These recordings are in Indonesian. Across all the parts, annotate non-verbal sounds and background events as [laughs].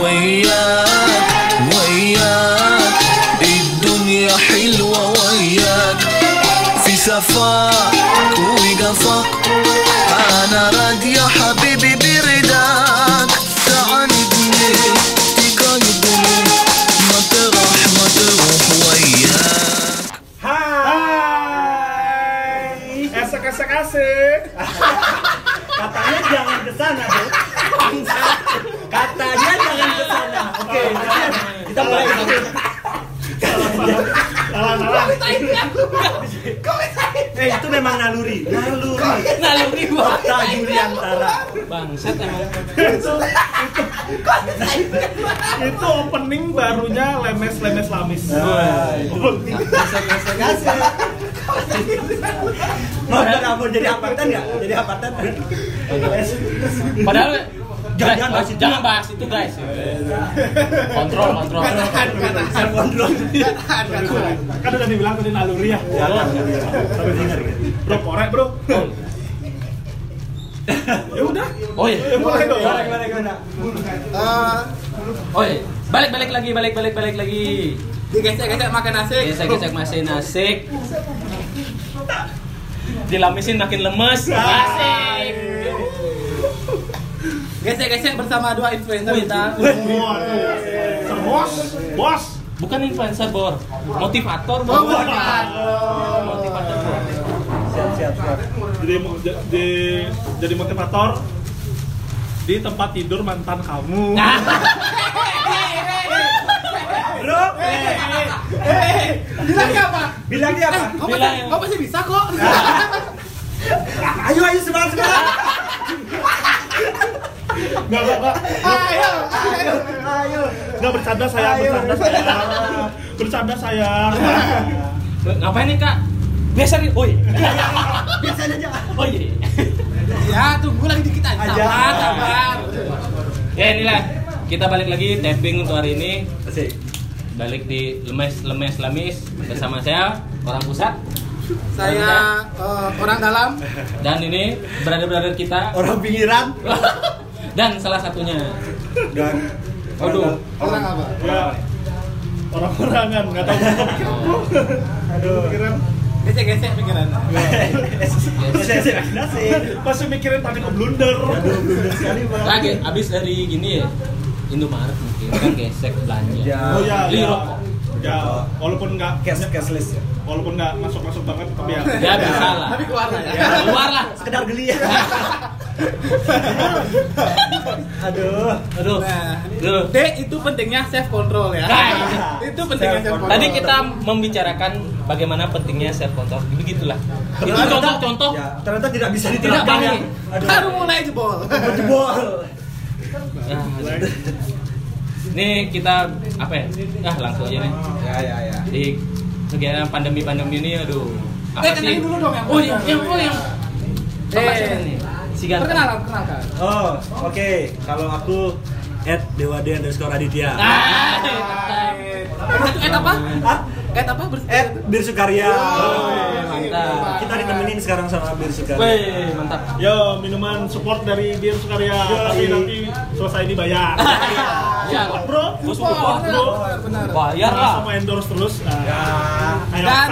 وياك وياك. الدنيا حلوة وياك. في سفاك وقفاك. أنا راضية حبيبي برداك. تعاندني تقلبني ما تروح ما تروح وياك. Hai. Esek esek asik. Katanya jangan ke sana, kita mulai. Salah salah. Eh, itu memang naluri. Naluri. Naluri gua. Kata Yuliantara. Bangsat emang. Itu itu opening barunya lemes lemes lamis. Opening. Mau jadi apatan nggak? Jadi apatan? Padahal Jangan, bahas itu. jangan bahas itu guys. Kontrol, kontrol. Self control. Kan udah dibilang tadi naluri ya. Ya, kan, kan, ya. Tapi dengar. Bro korek bro. Ya udah. Oh iya. Ya mulai dong. Gimana, gimana, gimana? Oh iya. Balik balik lagi, balik balik balik lagi. Digesek-gesek makan nasi. Gesek-gesek masih nasik. Dilamisin makin lemes. Asik. Gesek-gesek bersama dua influencer kita. Bos, bos. Bukan influencer bor, motivator bor. Oh, motivator. Motivator bor. Siap, siap, siap. Jadi mo- j- di- jadi motivator di tempat tidur mantan kamu. [laughs] Nah, Bro, Bilang dia apa? bilang dia apa? Kau Bilang pasti, ya. kau pasti bisa kok. Ayo, ayo semangat, semangat. Enggak, enggak, enggak. Ayo, ayo. Ayo. Enggak bercanda saya, bercanda saya. Bercanda saya. ngapain nih kak? Biasa nih, oi. Biasanya aja. Oh iya. Ya, tunggu lagi dikit aja. Sabar, sabar. Ya inilah kita balik lagi tapping untuk hari ini. Asik. Balik di lemes lemes lamis bersama saya orang pusat Saya eh, orang dalam. dan ini brother-brother kita Orang pinggiran [laughs] dan salah satunya dan Aduh. Orang apa? Ya. Orang-orangan enggak tahu. Aduh. Pikiran Gesek-gesek pikiran. Asik, asik. masih mikirin tadi ke blunder. Aduh, blunder sekali, Bang. lagi abis dari gini ya Indomaret mungkin kan gesek belanja. Ya. Oh ya, Beli ya. rokok. Ya, walaupun enggak Cash, cashless ya. walaupun enggak masuk-masuk banget tapi ya. Ya bisa lah. Tapi keluar lah. Ya. Keluar lah. Sekedar geli ya. [laughs] Aduh. Aduh. Nah, Aduh. D itu pentingnya self control ya. Nah, itu pentingnya self control. Tadi kita membicarakan bagaimana pentingnya self control. Begitulah. Itu contoh-contoh. Ya, ternyata tidak bisa Tidak diterapkan ya. Baru mulai jebol. Jebol. Nah, Nih kita apa ya? Ah langsung aja nih. Ya, ya, ya. Di kegiatan pandemi-pandemi ini aduh. Eh, kenalin dulu dong yang Oh, yang yang oh yang Eh. Si ganteng. Perkenalan, perkenalkan. Oh, oke. Kalau aku at Dewade underscore Aditya. Ah, Itu et apa? Hah? Et apa? Bers- At Bir Sukarya. mantap. Kita ditemenin sekarang sama Bir Sukarya. Wih, mantap. Yo, minuman support dari Bir Sukarya, tapi nanti selesai dibayar. [laughs] Ya, Bro, Oh, support, bro. Bayar lah. sama endorse terus. Nah, Ya. Dan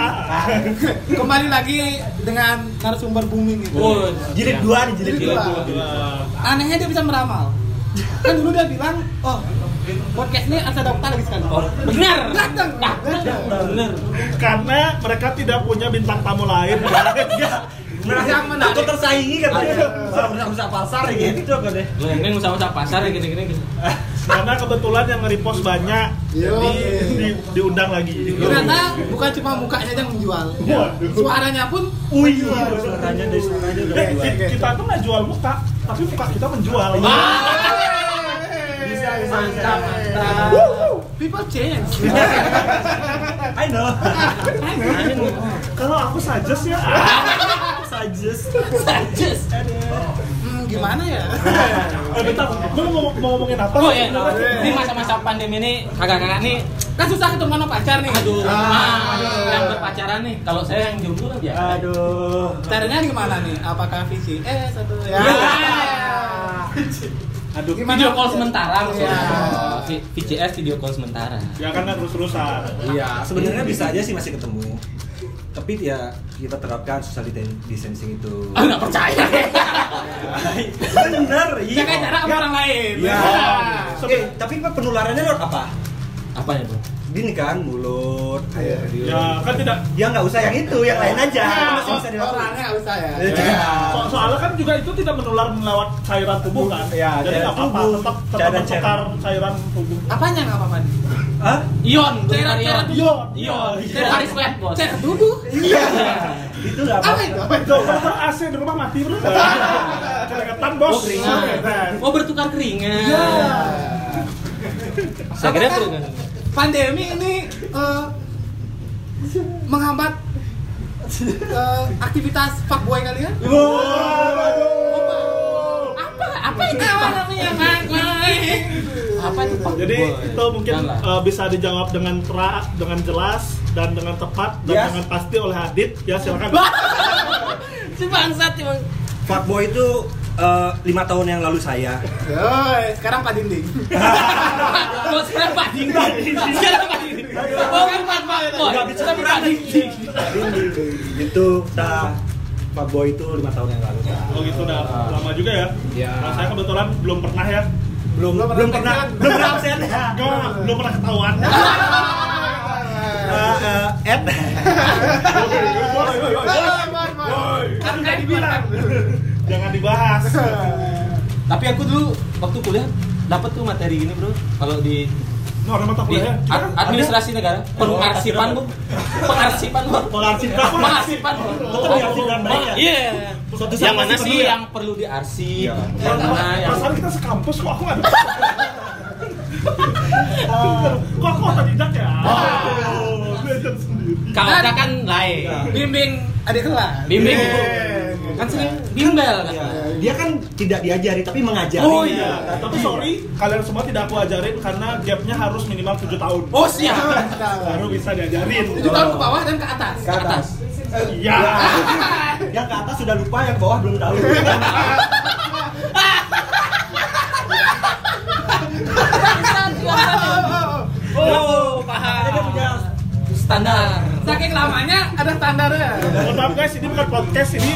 [laughs] kembali lagi dengan narasumber booming itu. Oh, Jilid dua nih, jilid dua. Anehnya dia bisa meramal. Kan dulu dia bilang, oh podcast ini ada dokter lagi sekali. Oh, benar. Datang. Benar. Karena mereka tidak punya bintang tamu lain. [laughs] Merasa menarik. takut tersaingi katanya. Usaha-usaha pasar gitu kan deh. Yang ini usaha-usaha pasar ya gini-gini. Karena kebetulan yang nge-repost banyak, jadi di- diundang lagi. Ternyata bukan cuma mukanya yang menjual. Suaranya pun Wih, suaranya dari suaranya udah Eh, kita tuh nggak jual muka, tapi muka kita menjual. Bisa, bisa, Mantap, bisa. mantap. people change. [laughs] I know. Kalau aku suggest ya, [laughs] Suggest. Sajes. Hmm, gimana ya? eh bentar, lu mau, mau ngomongin apa? Oh ya, di masa-masa pandemi ini kakak-kakak nih Kan susah ketemu sama pacar nih. aduh, Ah, ah, yang berpacaran nih. Kalau saya yang jomblo kan biasa. Aduh. Caranya gimana nih? Apakah visi? Eh, satu ya. Ya. Aduh, Gimana? Video call sementara maksudnya. Ya. V- VCS video call sementara. Ya kan kan terus-terusan. Iya, sebenarnya bisa aja sih masih ketemu. Tapi ya kita terapkan social distancing itu. Ah, nggak percaya. Bener, iya. Sama orang lain. Iya. Oh. Oke, tapi penularannya lewat apa? Apa ya, Bro? Gini kan, mulut, air, Ya kan tidak Ya nggak usah yang itu, yang lain aja. Ah, Masih bisa dilakukan. Orangnya nggak usah ya. Iya. So- soalnya kan juga itu tidak menular lewat cairan tubuh kan. Iya, Jadi cairan nggak apa-apa, tubuh, tetap tetap cairan- cairan tubuh. Apanya nggak apa-apa? nih? Hah? Ion, Cairan- cairan ion. Ion. Ion. Cairan sweat, Bos. Cek duduk. Iya. Itu nggak Apa itu? Apa itu? AC di rumah mati bro. Keringetan bos. Oh, keringat. Oh, bertukar keringat. Iya. Saya kira keringat. Pandemi ini eh, menghambat eh, aktivitas fuckboy kalian? Apa? Apa itu namanya? Apa itu, Pak? Jadi Boy? itu mungkin uh, bisa dijawab dengan tra, dengan jelas dan dengan tepat dan Yes. dengan pasti oleh Adit. Ya silakan. [laughs] Si bangsat emang. Fuckboy itu eh, lima tahun yang lalu saya. Yoi, sekarang Pak Dinding. [laughs] Oh, sekarang Pak Dinding. Sekarang Pak Dinding. Oh, kan Pak Pak Boy. Nggak bisa Tapi Pak Dinding. itu dah Fuckboy itu lima tahun yang lalu. Oh gitu udah lama juga ya. Iya. Nah, saya kebetulan belum pernah ya. Belum Belum belum pernah belum pernah absen. [laughs] Enggak, belum pernah ketahuan. [laughs] Eh, eh, Ed. Kan nggak dibilang. Jangan dibahas. [laughs] Tapi aku dulu waktu kuliah dapat tuh materi gini, Bro. Kalau di Nah, ada mata di kuliah. ad- administrasi negara, pengarsipan, Bu. Pengarsipan, Bu. Pengarsipan. Pengarsipan, Bu. Pengarsipan baik ya? Iya. Suatu Yang mana sih ya? yang perlu diarsip? Iya. Yang mana yang Perasaan kita sekampus kok aku ada. [laughs] Kok aku tidak ya? Belajar sendiri. kalau ada kan lain. Bimbing adik kelas. Bimbing. Iya. Kan sering bimbel kan. Iya. Dia kan tidak diajari tapi mengajari. Oh, Iya, tapi sorry kalian semua tidak aku ajarin karena gapnya harus minimal 7 tahun. Oh, siap. Baru bisa diajarin. Tujuh tahun ke bawah dan ke atas. Ke atas. Iya. [laughs] Yang ke atas sudah lupa, yang bawah belum tahu. [laughs] Oh, paham. Standar. Saking lamanya ada standarnya. Mohon maaf guys, ini bukan podcast, ini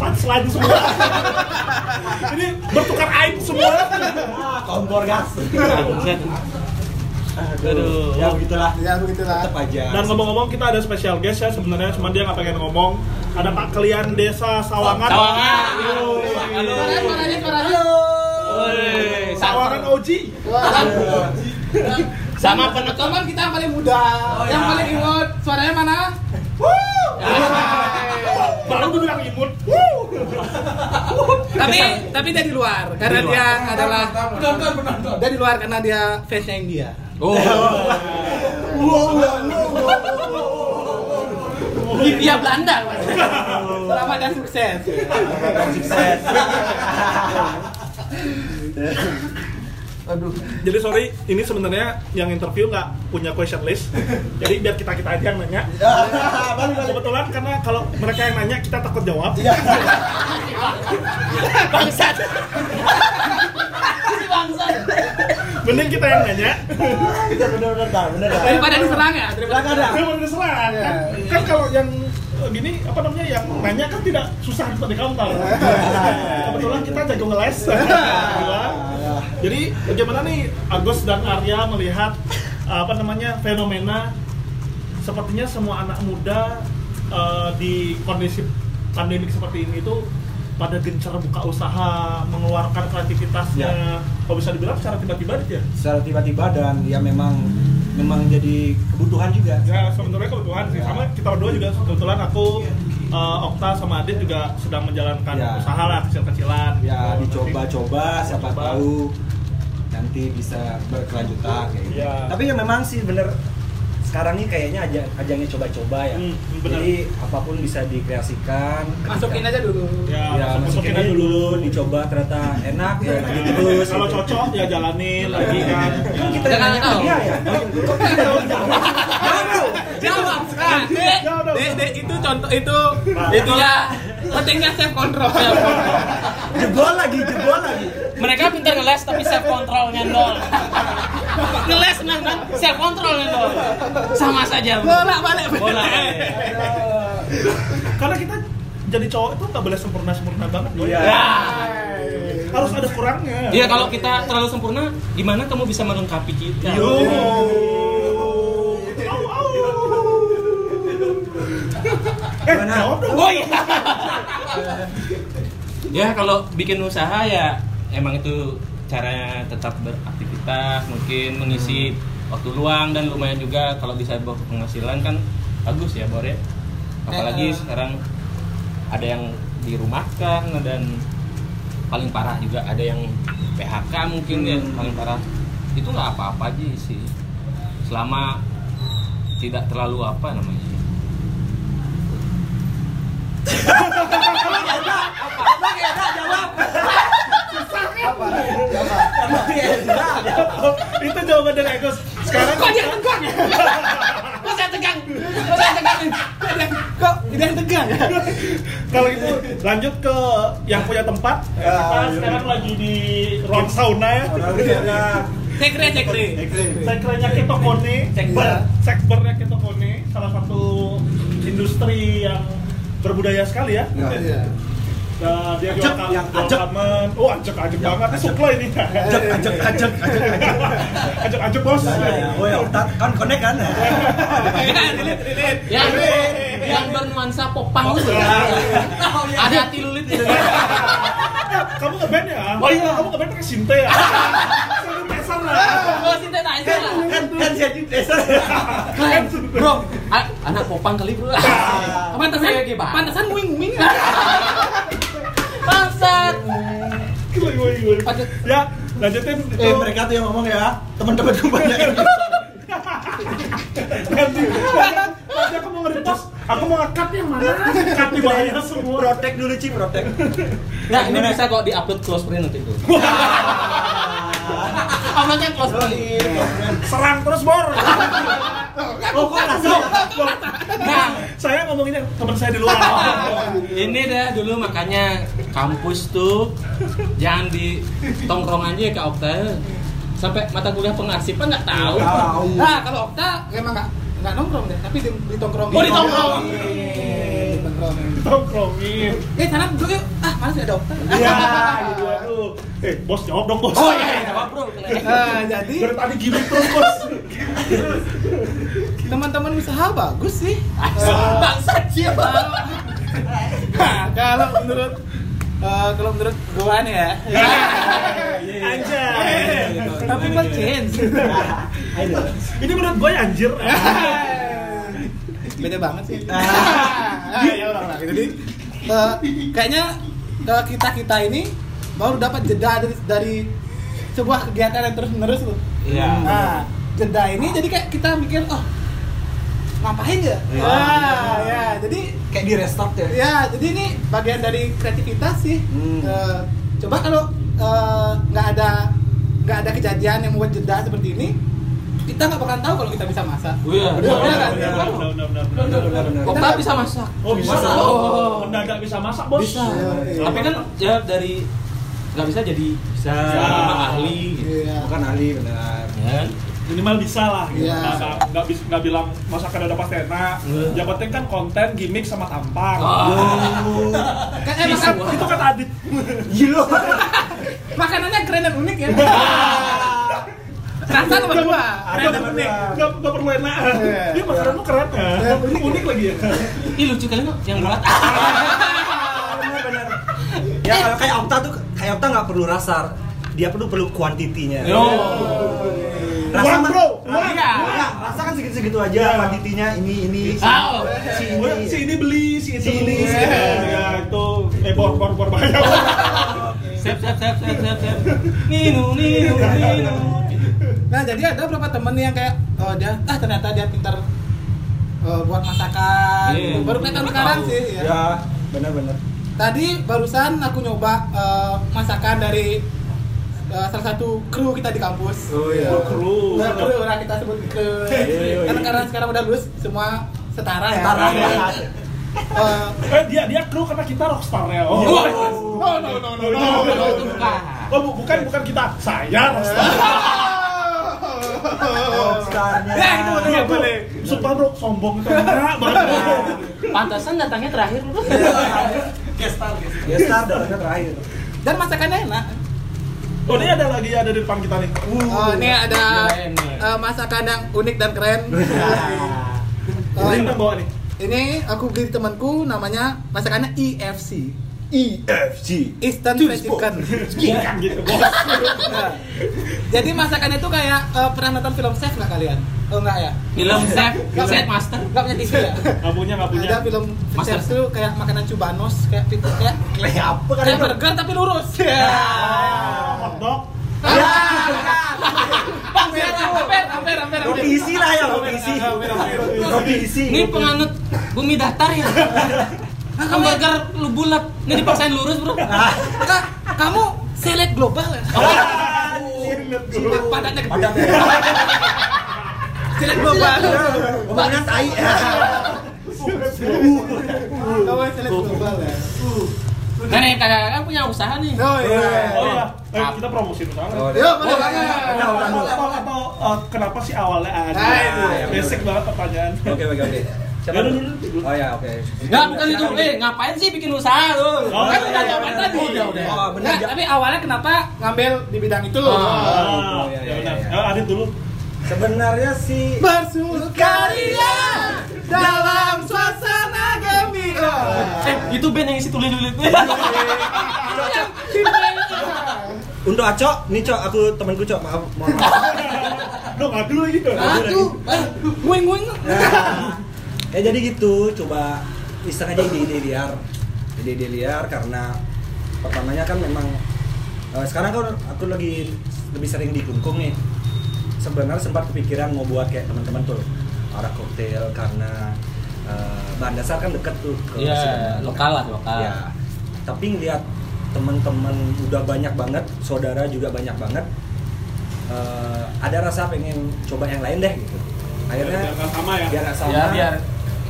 punchline semua. [laughs] ini bertukar aib semua. ah, kompor gas. Aduh. Ya begitulah. Ya begitulah. Tetap aja. Dan ngomong-ngomong kita ada special guest ya sebenarnya cuma dia nggak pengen ngomong. Ada Pak Kelian Desa Sawangan. Sawangan. Halo. Halo. Woi, Sawangan sama, OG. sama penonton Teman kita yang paling muda, yang paling imut. Suaranya mana? Baru dibilang imut. tapi tapi dia di luar karena dia adalah penonton penonton. Dia di luar karena dia fansnya India. Oh. [laughs] India Belanda. Selamat dan sukses. sukses. [laughs] Jadi sorry, ini sebenarnya yang interview nggak punya question list. Jadi biar kita kita aja yang nanya. [laughs] Kebetulan karena kalau mereka yang nanya kita takut jawab. [laughs] Bangsat. Si bangsat. Mending kita yang nanya. Bener bener bener bener. Daripada diserang ya. Daripada. Dia mau diserang kan? Kan kalau yang eh, gini apa namanya yang nanya kan tidak susah di counter. Kebetulan kita jago ngeles. [laughs] Jadi bagaimana nih Agus dan Arya melihat apa namanya fenomena sepertinya semua anak muda eh, di kondisi pandemik seperti ini itu pada gencar buka usaha, mengeluarkan kreativitasnya. Kalau bisa dibilang secara tiba-tiba aja. Secara tiba-tiba dan ya memang memang jadi kebutuhan juga. Ya sebenarnya kebetulan sih sama kita berdua juga kebetulan aku eh, Okta sama Adit juga sedang menjalankan Ya. usaha lah kecil-kecilan. Ya dicoba-coba siapa Coba. tahu nanti bisa berkelanjutan kayak gitu. Ya. Tapi ya memang sih bener sekarang ini kayaknya aja ajangnya coba-coba ya. Hmm, bener. Jadi apa pun bisa dikreasikan. masukin ketika- aja dulu. Ya, Ya, masukin aja dulu, dicoba ternyata enak ya lanjut terus. Kalau gitu. cocok ya jalanin lagi kan. Kan kita Jangan nanya tahu. ke dia ya. Jawab sekarang. Itu contoh itu itu ya pentingnya self control. Jebol lagi, jebol lagi. Mereka pintar ngeles tapi self controlnya nol. jangan dong. Sama saja. Bola balik. Bola. Karena kita jadi cowok itu nggak boleh sempurna sempurna banget. Iya. Ya. Harus ada kurangnya. Iya kalau kita terlalu sempurna, gimana kamu bisa melengkapi kita? Yo. Au. Eh, jawab dong. Oh iya. ya kalau bikin usaha ya emang itu caranya tetap beraktivitas, mungkin mengisi waktu luang dan lumayan juga kalau bisa bawa penghasilan kan bagus ya Bor ya. Apalagi Eh, eh. sekarang ada yang dirumahkan dan paling parah juga ada yang PHK mungkin yang paling parah itu nggak apa-apa aja sih selama tidak terlalu apa namanya Itu jawaban dari Agus. Sekarang Kok dia tegang ya? Kok saya tegang? Kok saya tegang? Kok dia tegang ya? kalau itu lanjut ke yang punya tempat. Ya, kita iya. sekarang lagi di ruang sauna ya. Cekre cekre. Sekrenya Ketokone, sekber, sekbernya Ketokone, salah satu industri yang berbudaya sekali ya. Iya. Nah, dia Ajak, yang ajak. Oh, ajak ajak banget. Supply ini. Ajak, ajak, ajak, ajak, ajak. ajak ajak bos. Oh ya, Okta, kan connect kan? yang yang bernuansa popang itu ada hati lulit gitu Kamu ngeband ya? Oh iya. Kamu ngeband pakai sinte ya? Pesan lah. oh itu lah Kan, kan saya di desa. Keren. bro anak popang kali bro Pantesan Kayak gimana? pantesan wing wing. Bangsat. Ya, lanjutin itu. Eh, mereka tuh yang ngomong ya, teman-teman gue banyak [laughs] Nanti, nanti aku mau nge-repost, aku mau nge-cut yang mana? Cut di bahaya semua. protek dulu Ci, protek. nah ini bisa kok di upload close friend nanti tuh [laughs] uploadnya close friend Serang terus, Bor. Oh, kok langsung? nah Saya ngomonginnya teman saya di luar. ini dah dulu makanya kampus tuh jangan di tongkrong aja ya ke Okta sampai mata kuliah pengarsipan nggak tahu. Nah, kalau Okta emang nggak nggak nongkrong deh, tapi di, di tongkrong. Oh, ditongkrong. Di tongkrong. Tongkrongin. Eh, sana dulu yuk. Ah, mana sih ada Okta? Iya, gitu aduh. Eh, bos jawab dong, bos. oh iya iya jawab bro Nah, jadi tadi gini terus, bos. teman-teman usaha bagus sih. bangsat siapa Nah, kalau menurut eh, kalau menurut gua nih ya. Anjay. Tapi buat change. Ini menurut gue anjir. Beda banget sih. Ah, ya udah lah. Jadi eh, kayaknya kita kita ini baru dapat jeda dari dari sebuah kegiatan yang terus menerus loh. Iya. Nah, jeda ini jadi kayak kita mikir oh ngapain ya? Iya. Ah, ya. Jadi Kayak di restart ya. ya, jadi ini bagian dari kreativitas sih. Hmm. Eh, coba kalau eh, nggak ada nggak ada kejadian yang membuat jeda seperti ini, kita nggak bakalan tahu kalau kita bisa masak. Oh iya. Bener kan? Benar, benar, benar, benar. Benar, benar, benar. Okta bisa masak Oh, bisa. Masak. Oh, mendadak bisa masak, bos. bisa Iya. tapi kan ya dari nggak bisa jadi bisa Bisa. ahli gitu Iya. Bukan ahli benar. ya minimal bisa lah gitu. Iya. Nggak- nggak nggak bilang masakan udah pasti enak Iya. yang penting kan konten gimmick sama tampang Oh. Kan emang kan itu kan adit Gila. [laughs] makanannya keren dan unik ya. [laughs] Rasa sama gua, keren dan unik. nggak nggak perlu enak Iya. dia makanan lu keren ya Iya, unik. lagi ya ih lucu kali kok yang berat Benar, benar. Ya kalau kayak Okta tuh kayak Okta nggak perlu rasa, dia perlu perlu kuantitinya. Yo. Rasa mah- bro, Ah, uang. iya. Enggak, rasa kan segitu-segitu aja kuantitinya ini ini si, Ah, oh. si Oh, ini. si ini beli si itu beli si ya, ya itu eh bor bor bor banyak siap siap siap siap siap siap ninu ninu ninu Nah, jadi ada beberapa temen yang kayak oh dia ah ternyata dia pintar eh, buat masakan. Iya. Baru kelihatan sekarang tahu. sih ya. Ya, benar-benar. Tadi barusan aku nyoba eh, masakan dari eh, salah satu kru kita di kampus. Oh iya. Oh, kru. Nah, kru lah kita sebut kru. iya, Karena iya. karena sekarang udah lulus semua setara ya. Setara, ya. Eh, eh dia dia kru karena kita rockstar ya oh Oh, no no no no no, no. Oh, itu bukan. Oh, bu- bukan bukan kita saya rockstar Oh, Gestarnya. Ya, itu betul. Iya, boleh. Sumpah bro, sombong enggak banget. Pantasan datangnya terakhir bro. Gestar datangnya terakhir. Dan masakannya enak. Oh ini ada lagi ada di depan kita nih. Oh, ini ada Keren nih. eh, masakan yang unik dan keren. Oh, Ini kita bawa nih. ini aku beli temanku namanya masakannya EFC. EFC. Eastern Fried Chicken. Bukan gitu bos. Nah, [laughs] Jadi masakannya itu kayak eh, pernah nonton film Chef nggak kalian? Oh enggak ya? Film chef, chef master. Enggak punya TV ya? [laughs] Nggak punya nggak punya. Ada film Master Chef itu kayak makanan cubanos kayak kayak Kayak apa kan kayak burger tapi lurus. [laughs] Ya. Ah, hotdog. Hampir, hampir, hampir, hampir. Roti isi lah ya, roti isi. Roti isi. Ini penganut bumi datar ya. Hamburger lu bulat, ini dipaksain lurus bro. Kak, kamu seleb global ya? Padatnya gede. Padat. Seleb global. Ngomongnya tai. Kamu seleb global ya? Nah nih kakak-kakak punya usaha nih. Oh iya. Oh iya, eh, kita promosi misalnya. Oh, Yuk, boleh Atau, atau, atau eh, kenapa sih awalnya ada? Nah, itu. Basic banget pertanyaan. Oke, oke, oke. Siapa Ya, dulu? Oh ya, oke. Enggak bukan itu. Eh ngapain sih bikin usaha lu? Oh, kan iya, udah iya, jawaban iya. tadi. Udah, udah. Oh, bener. Nah, tapi awalnya kenapa ngambil di bidang itu? Oh. Ah, iya, iya, ya benar. iya. Eh, Adit dulu. Sebenarnya sih Bersukaria dalam suasana gembira. Eh itu band yang isi tulis-tulis. untuk Aco, nih Cok, aku temanku Cok, maaf, mohon maaf. Lo ngadu lagi tuh. Aduh, nguing nguing. Ya jadi gitu, coba iseng aja ide-ide liar. Ide-ide liar karena pertamanya kan memang eh, sekarang kan aku lagi lebih sering di Kungkung nih. Sebenarnya sempat kepikiran mau buat kayak teman-teman tuh arah koktail karena eh, bahan dasar kan deket tuh ke Iya, Sunda. lokal lah, lokal. Ya. Tapi ngeliat teman-teman udah banyak banget, saudara juga banyak banget. eh, ada rasa pengen coba yang lain deh gitu. Akhirnya Biar nggak sama ya. biar nggak sama. Ya biar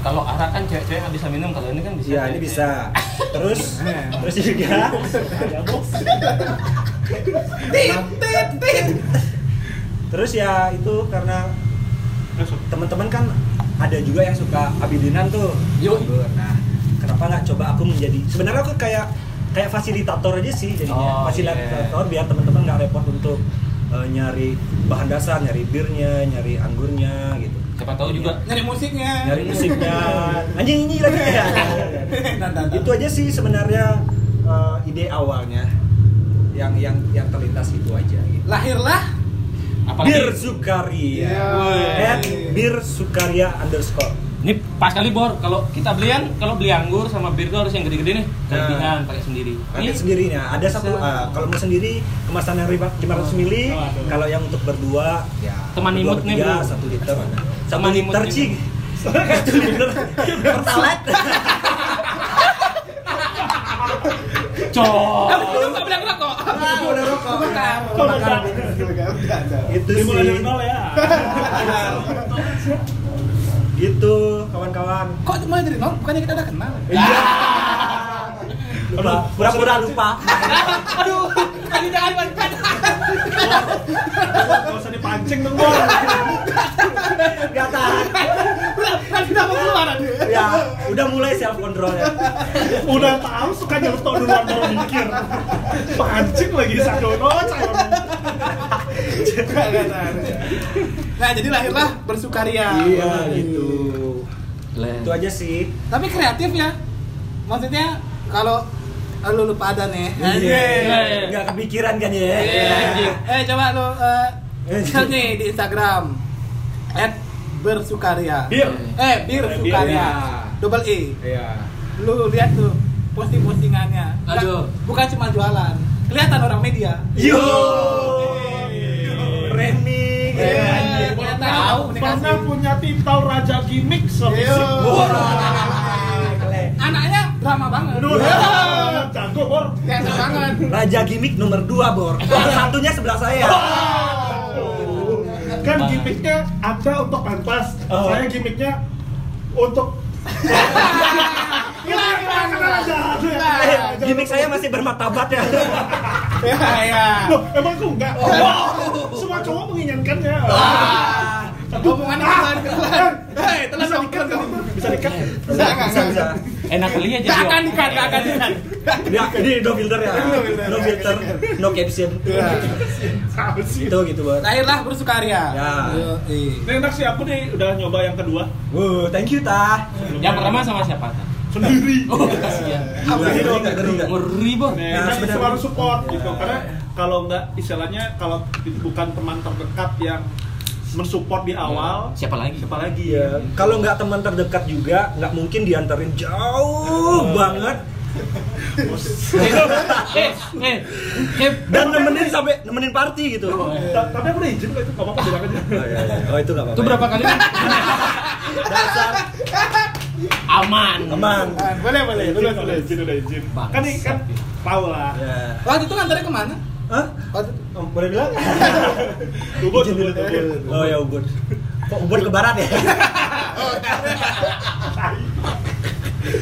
kalau arak kan cewek-cewek nggak bisa minum, kalau ini kan bisa. Iya, ini bisa. Terus terus juga bos. Tit, tit, tit. terus ya itu karena teman-teman kan ada juga yang suka abilinan tuh. Yuk. Nah, kenapa nggak coba aku menjadi sebenarnya aku kayak kayak fasilitator aja sih jadinya. Oh, fasilitator biar teman-teman nggak repot untuk eh, nyari bahan dasar, nyari birnya, nyari anggurnya gitu. Siapa tahu juga Nyari musiknya. Nyari musiknya. Anjing ini lagi ya. Nah, nah, nah. itu aja sih sebenarnya eh, ide awalnya yang yang yang terlintas itu aja gitu. Lahirlah apalagi Bir Sukaria. Iya. At Bir Sukaria underscore. ini pas kali bor kalau kita belian kalau beli anggur sama bir tuh harus yang gede-gede nih kelebihan pakai sendiri Pakai sendirinya. Ada satu Bisa. ah, kalau mau sendiri kemasan yang riba- 500 mili. Oh. Kalau yang untuk berdua ya Teman imut nih, satu liter. Satu imut liter nih, cing. Satu liter pertalite. cok Lu nggak bilang rokok. Udah rokok. Bukan. Bukan. Itu Dimulai dari sih. nol ya. Gitu kawan-kawan. Kok mulai dari nol? Bukannya kita udah kenal? Lupa. Pura-pura lupa. Aduh, ini jangan. Gak usah dipancing dong bos. Gak tahan. Kita mau keluar. Ya, udah mulai self control ya. Udah tahu suka nyelotok duluan baru mikir. Pancing lagi sadono, sadono. Nah, jadi lahirlah bersukaria. Iya gitu. Itu aja sih. Tapi kreatif ya. Maksudnya kalau lu lupa ada nih. Iya. Gak kepikiran kan ya? anjing. Eh coba lu eh share nih di Instagram at bersukaria. Bir. Eh bir Eh, sukaria. Double E. Iya. Lu lihat tuh posting-postingannya. Nggak- Aduh. Bukan cuma jualan. Kelihatan orang media. Yo. Iya. Pernah tahu komunikasi. pernah punya titel raja gimmick Iya. Drama banget. Jago bor. Biasa banget. Raja gimmick nomor 2, Bor. [laughs] Satunya sebelah saya. Kan gimmicknya ada untuk pentas, saya gimmicknya untuk Hilang, hilang, hilang. Eh, gimmick saya masih bermartabat ya. Ya, ya. Loh, emang aku enggak? Semua cowok menginginkannya. Ah, Omongannya keluar keluar. Hei, telah bisa dong. dikat? Bisa dikat. Bisa nggak? bisa bisa Enak kali ya jadi akan dikat, akan dikat. ya ini no filter ya no filter no caption sih? itu gitu banget Terakhirlah bersukaria. Ya. Yoi. Ini enak sih aku nih udah nyoba yang kedua wow thank you ta Yang pertama sama siapa? Sendiri. Oh, kasihan. Ngeri nggak, ngeri jadi sebenarnya- selalu support gitu karena kalau nggak istilahnya kalau bukan teman terdekat yang mensupport di awal Siapa lagi? siapa lagi Iya, kalau nggak teman terdekat juga nggak mungkin diantarin jauh banget Eh, eh, eh, dan nemenin sampai nemenin party gitu. Oh, Ta- tapi aku udah izin kok itu apa-apa bilang aja iya, iya. Oh, itu nggak apa-apa. Itu berapa kali? Dasar Aman. aman. Boleh, boleh. Boleh, boleh. izin udah izin kan nih kan tahu lah Ya. Waktu itu ngantarnya ke mana? Hah? Oh, boleh bilang? [laughs] Ubud ubud ubud Oh ya Ubud. Kok Ubud ke barat ya? [laughs]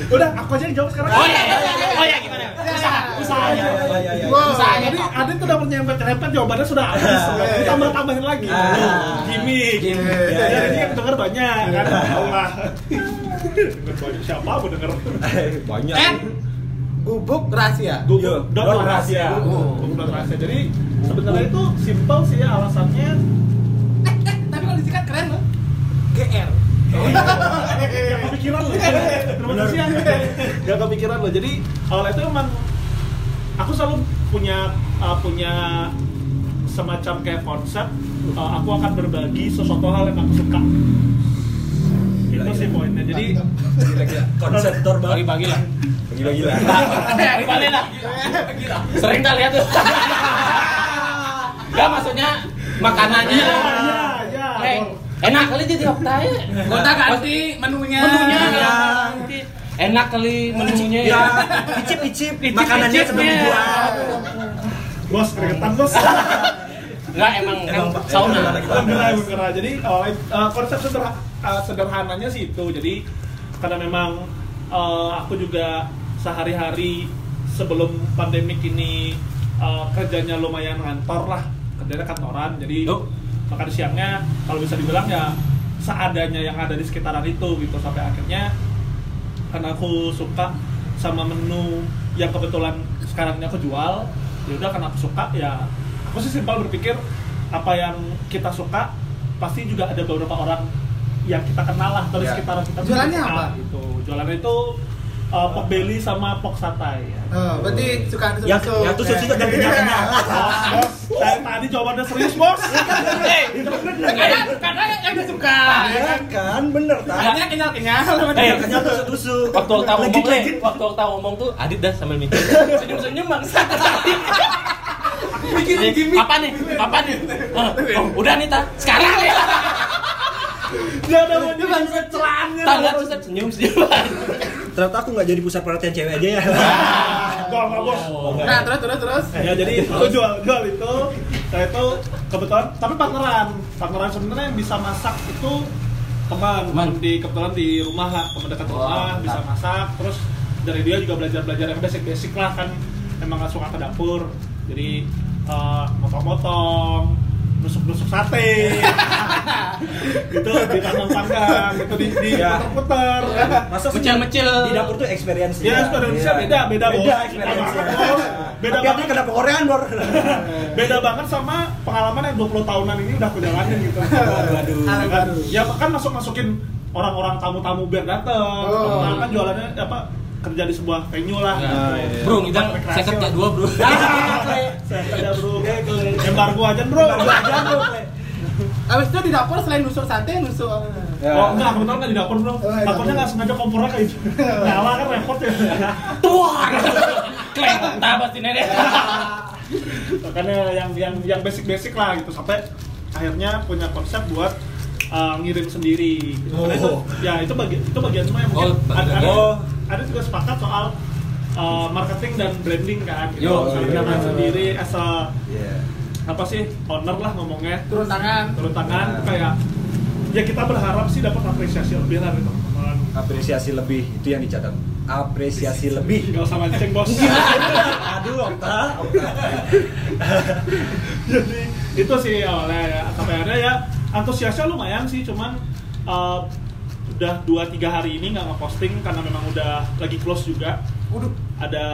udah aku aja yang jawab sekarang Oh iya, iya, iya. oh iya gimana? [laughs] Usaha, usahanya. Iya, iya. Wow. Usahanya jadi Adit tuh udah menyempet-nyempet jawabannya sudah habis ditambah tambahin lagi Ah. ini ya. yang denger banyak kan tahu lah denger banyak siapa mau denger Banyak. Eh, gubuk rahasia. Dot dot rahasia. dot rahasia. Jadi sebenarnya itu simple sih ya alasannya. Tapi kalau disingkat keren loh. GR. [laughs] Gak kepikiran loh. Terima kasih ya. Gak kepikiran loh. Jadi awalnya itu emang aku selalu punya uh, punya semacam kayak konsep uh, aku akan berbagi sesuatu hal yang aku suka. Itu sih poinnya. Jadi. [laughs] Konseptor. Bagi-bagi lah. [laughs] Bagi-bagi lah. [laughs] Bagi-bagi lah. Sering kali ya tuh. [laughs] Gak maksudnya makanannya. ya, ya. Eh, enak kali jadi optai. Gonta ganti menunya. Menunya Ya. ganti. Enak kali menunya Ya, ya. icip-icip Icip-icipnya. makanannya sebelum dibuat. Bos keringetan bos. [laughs] Enggak emang Emang, sauna. Alhamdulillah beneran. Jadi awalnya uh, konsep uh, sederhananya sih itu. Jadi karena memang uh, aku juga sehari-hari sebelum pandemik ini uh, kerjanya lumayan ngantor lah, kerjanya kantoran. Jadi Yup. makan siangnya kalau bisa dibilang ya seadanya yang ada di sekitaran itu gitu sampai akhirnya karena aku suka sama menu yang kebetulan sekarang ini aku jual ya udah karena aku suka ya aku sih simpel berpikir apa yang kita suka pasti juga ada beberapa orang yang kita kenal lah dari Ya. sekitaran kita Jualannya suka, apa? gitu jualannya itu uh, pork belly sama pork satay ya. Oh, berarti suka susu. Yang yang tuh susu dan dari tadi jawabannya serius bos [laughs] Karena karena yang dia suka. Ya kan, bener tak? Hanya kenyal-kenyal. Eh, Kenyal tusuk-tusuk. Waktu Okta ngomong, Legit, Le, legit. waktu Okta ngomong tuh Adit dah sambil mikir Senyum-senyum bangsa Bikin Nih, gimmick. Apa nih? Apa nih? Oh, oh, udah nih, Ta. Sekarang nih. dia udah mau nyebut celannya Tangga tuh Set. senyum-senyum. Ternyata aku nggak jadi pusat perhatian cewek aja ya. Gak, gak bos Nah, terus terus terus. ya jadi [laughs] aku jual jual itu saya itu kebetulan tapi partneran partneran sebenarnya yang bisa masak itu teman Teman. di kebetulan di rumah lah teman dekat rumah bisa mantap. masak terus dari dia juga belajar belajar yang basic basic lah kan emang gak suka ke dapur jadi eh, motong-motong nusuk-nusuk sate [laughs] gitu di panggang panggang gitu di di Ya. Masa sih Mecil-mecil. di dapur tuh experience Ya, experience-nya beda, beda, Bos. Beda experience Beda banget. Beda Tapi banget. kenapa Korean, Bor? [laughs] beda banget sama pengalaman yang 20 tahunan ini udah aku jalanin gitu. [laughs] Waduh, Kan, ya kan masuk masukin orang-orang tamu-tamu biar dateng. Oh. Nah, kan jualannya apa kerja di sebuah venue lah. Nah, iya. Bro, kita saya kerja dua, Bro. Saya kerja bro, embargo aja bro. aja, Bro. [laughs] Habis itu di dapur selain nusuk sate, nusuk Ya. Oh enggak, kebetulan nggak di dapur bro. Oh, Dapurnya dapur. nggak sengaja kompornya kayak gitu. Nyala kan repot ya. [laughs] Tuar. Kleng, tak pasti nenek. makanya yang yang yang basic basic lah gitu sampai akhirnya punya konsep buat uh, ngirim sendiri gitu. Karena itu, Oh. ya itu bagian itu bagian semua yang mungkin Oh, ada, ada, oh. ada juga sepakat soal uh, marketing dan branding kan gitu. Yo, iya. dengan sendiri as a Iya. apa sih owner lah ngomongnya turun tangan. turun tangan Nah. kayak ya kita berharap sih dapat apresiasi lebih lah gitu teman-teman Apresiasi lebih itu yang dicatat. Apresiasi lebih. Gak usah mancing bos Aduh, Okta, [laughs] jadi itu sih awalnya ya sampai ya antusiasnya lumayan sih cuman uh, udah 2-3 hari ini nggak ngeposting karena memang udah lagi close juga Waduh. ada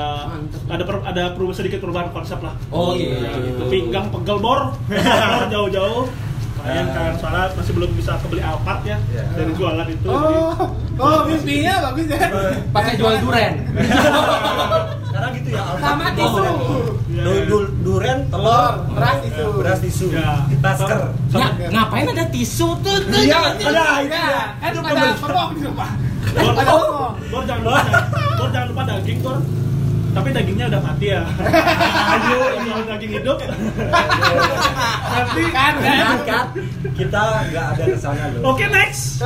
ada per- ada perubahan sedikit perubahan konsep lah Oh, gitu. Ya, pinggang pegel bor [laughs] Bor jauh-jauh Lumayan kan soalnya masih belum bisa kebeli Alphard ya Iya. dari jualan itu jadi- Oh, oh mimpinya bagus ya. Pakai jual duren. [laughs] Sekarang gitu ya. Alfa. Sama tisu. Iya, iya. du- duren, telur, beras tisu. beras tisu, Ya. tasker. Ya, ngapain ada tisu tuh? tuh Iya, ada itu Ya, ya. kan Itu ada pemok di rumah. Bor, jangan lupa, Bor jangan lupa daging Bor. Tapi dagingnya udah mati ya. Ayo, kalau daging hidup. Nanti Kan, kan. Kan, kan? Kita nggak ada ke sana loh. Oke next.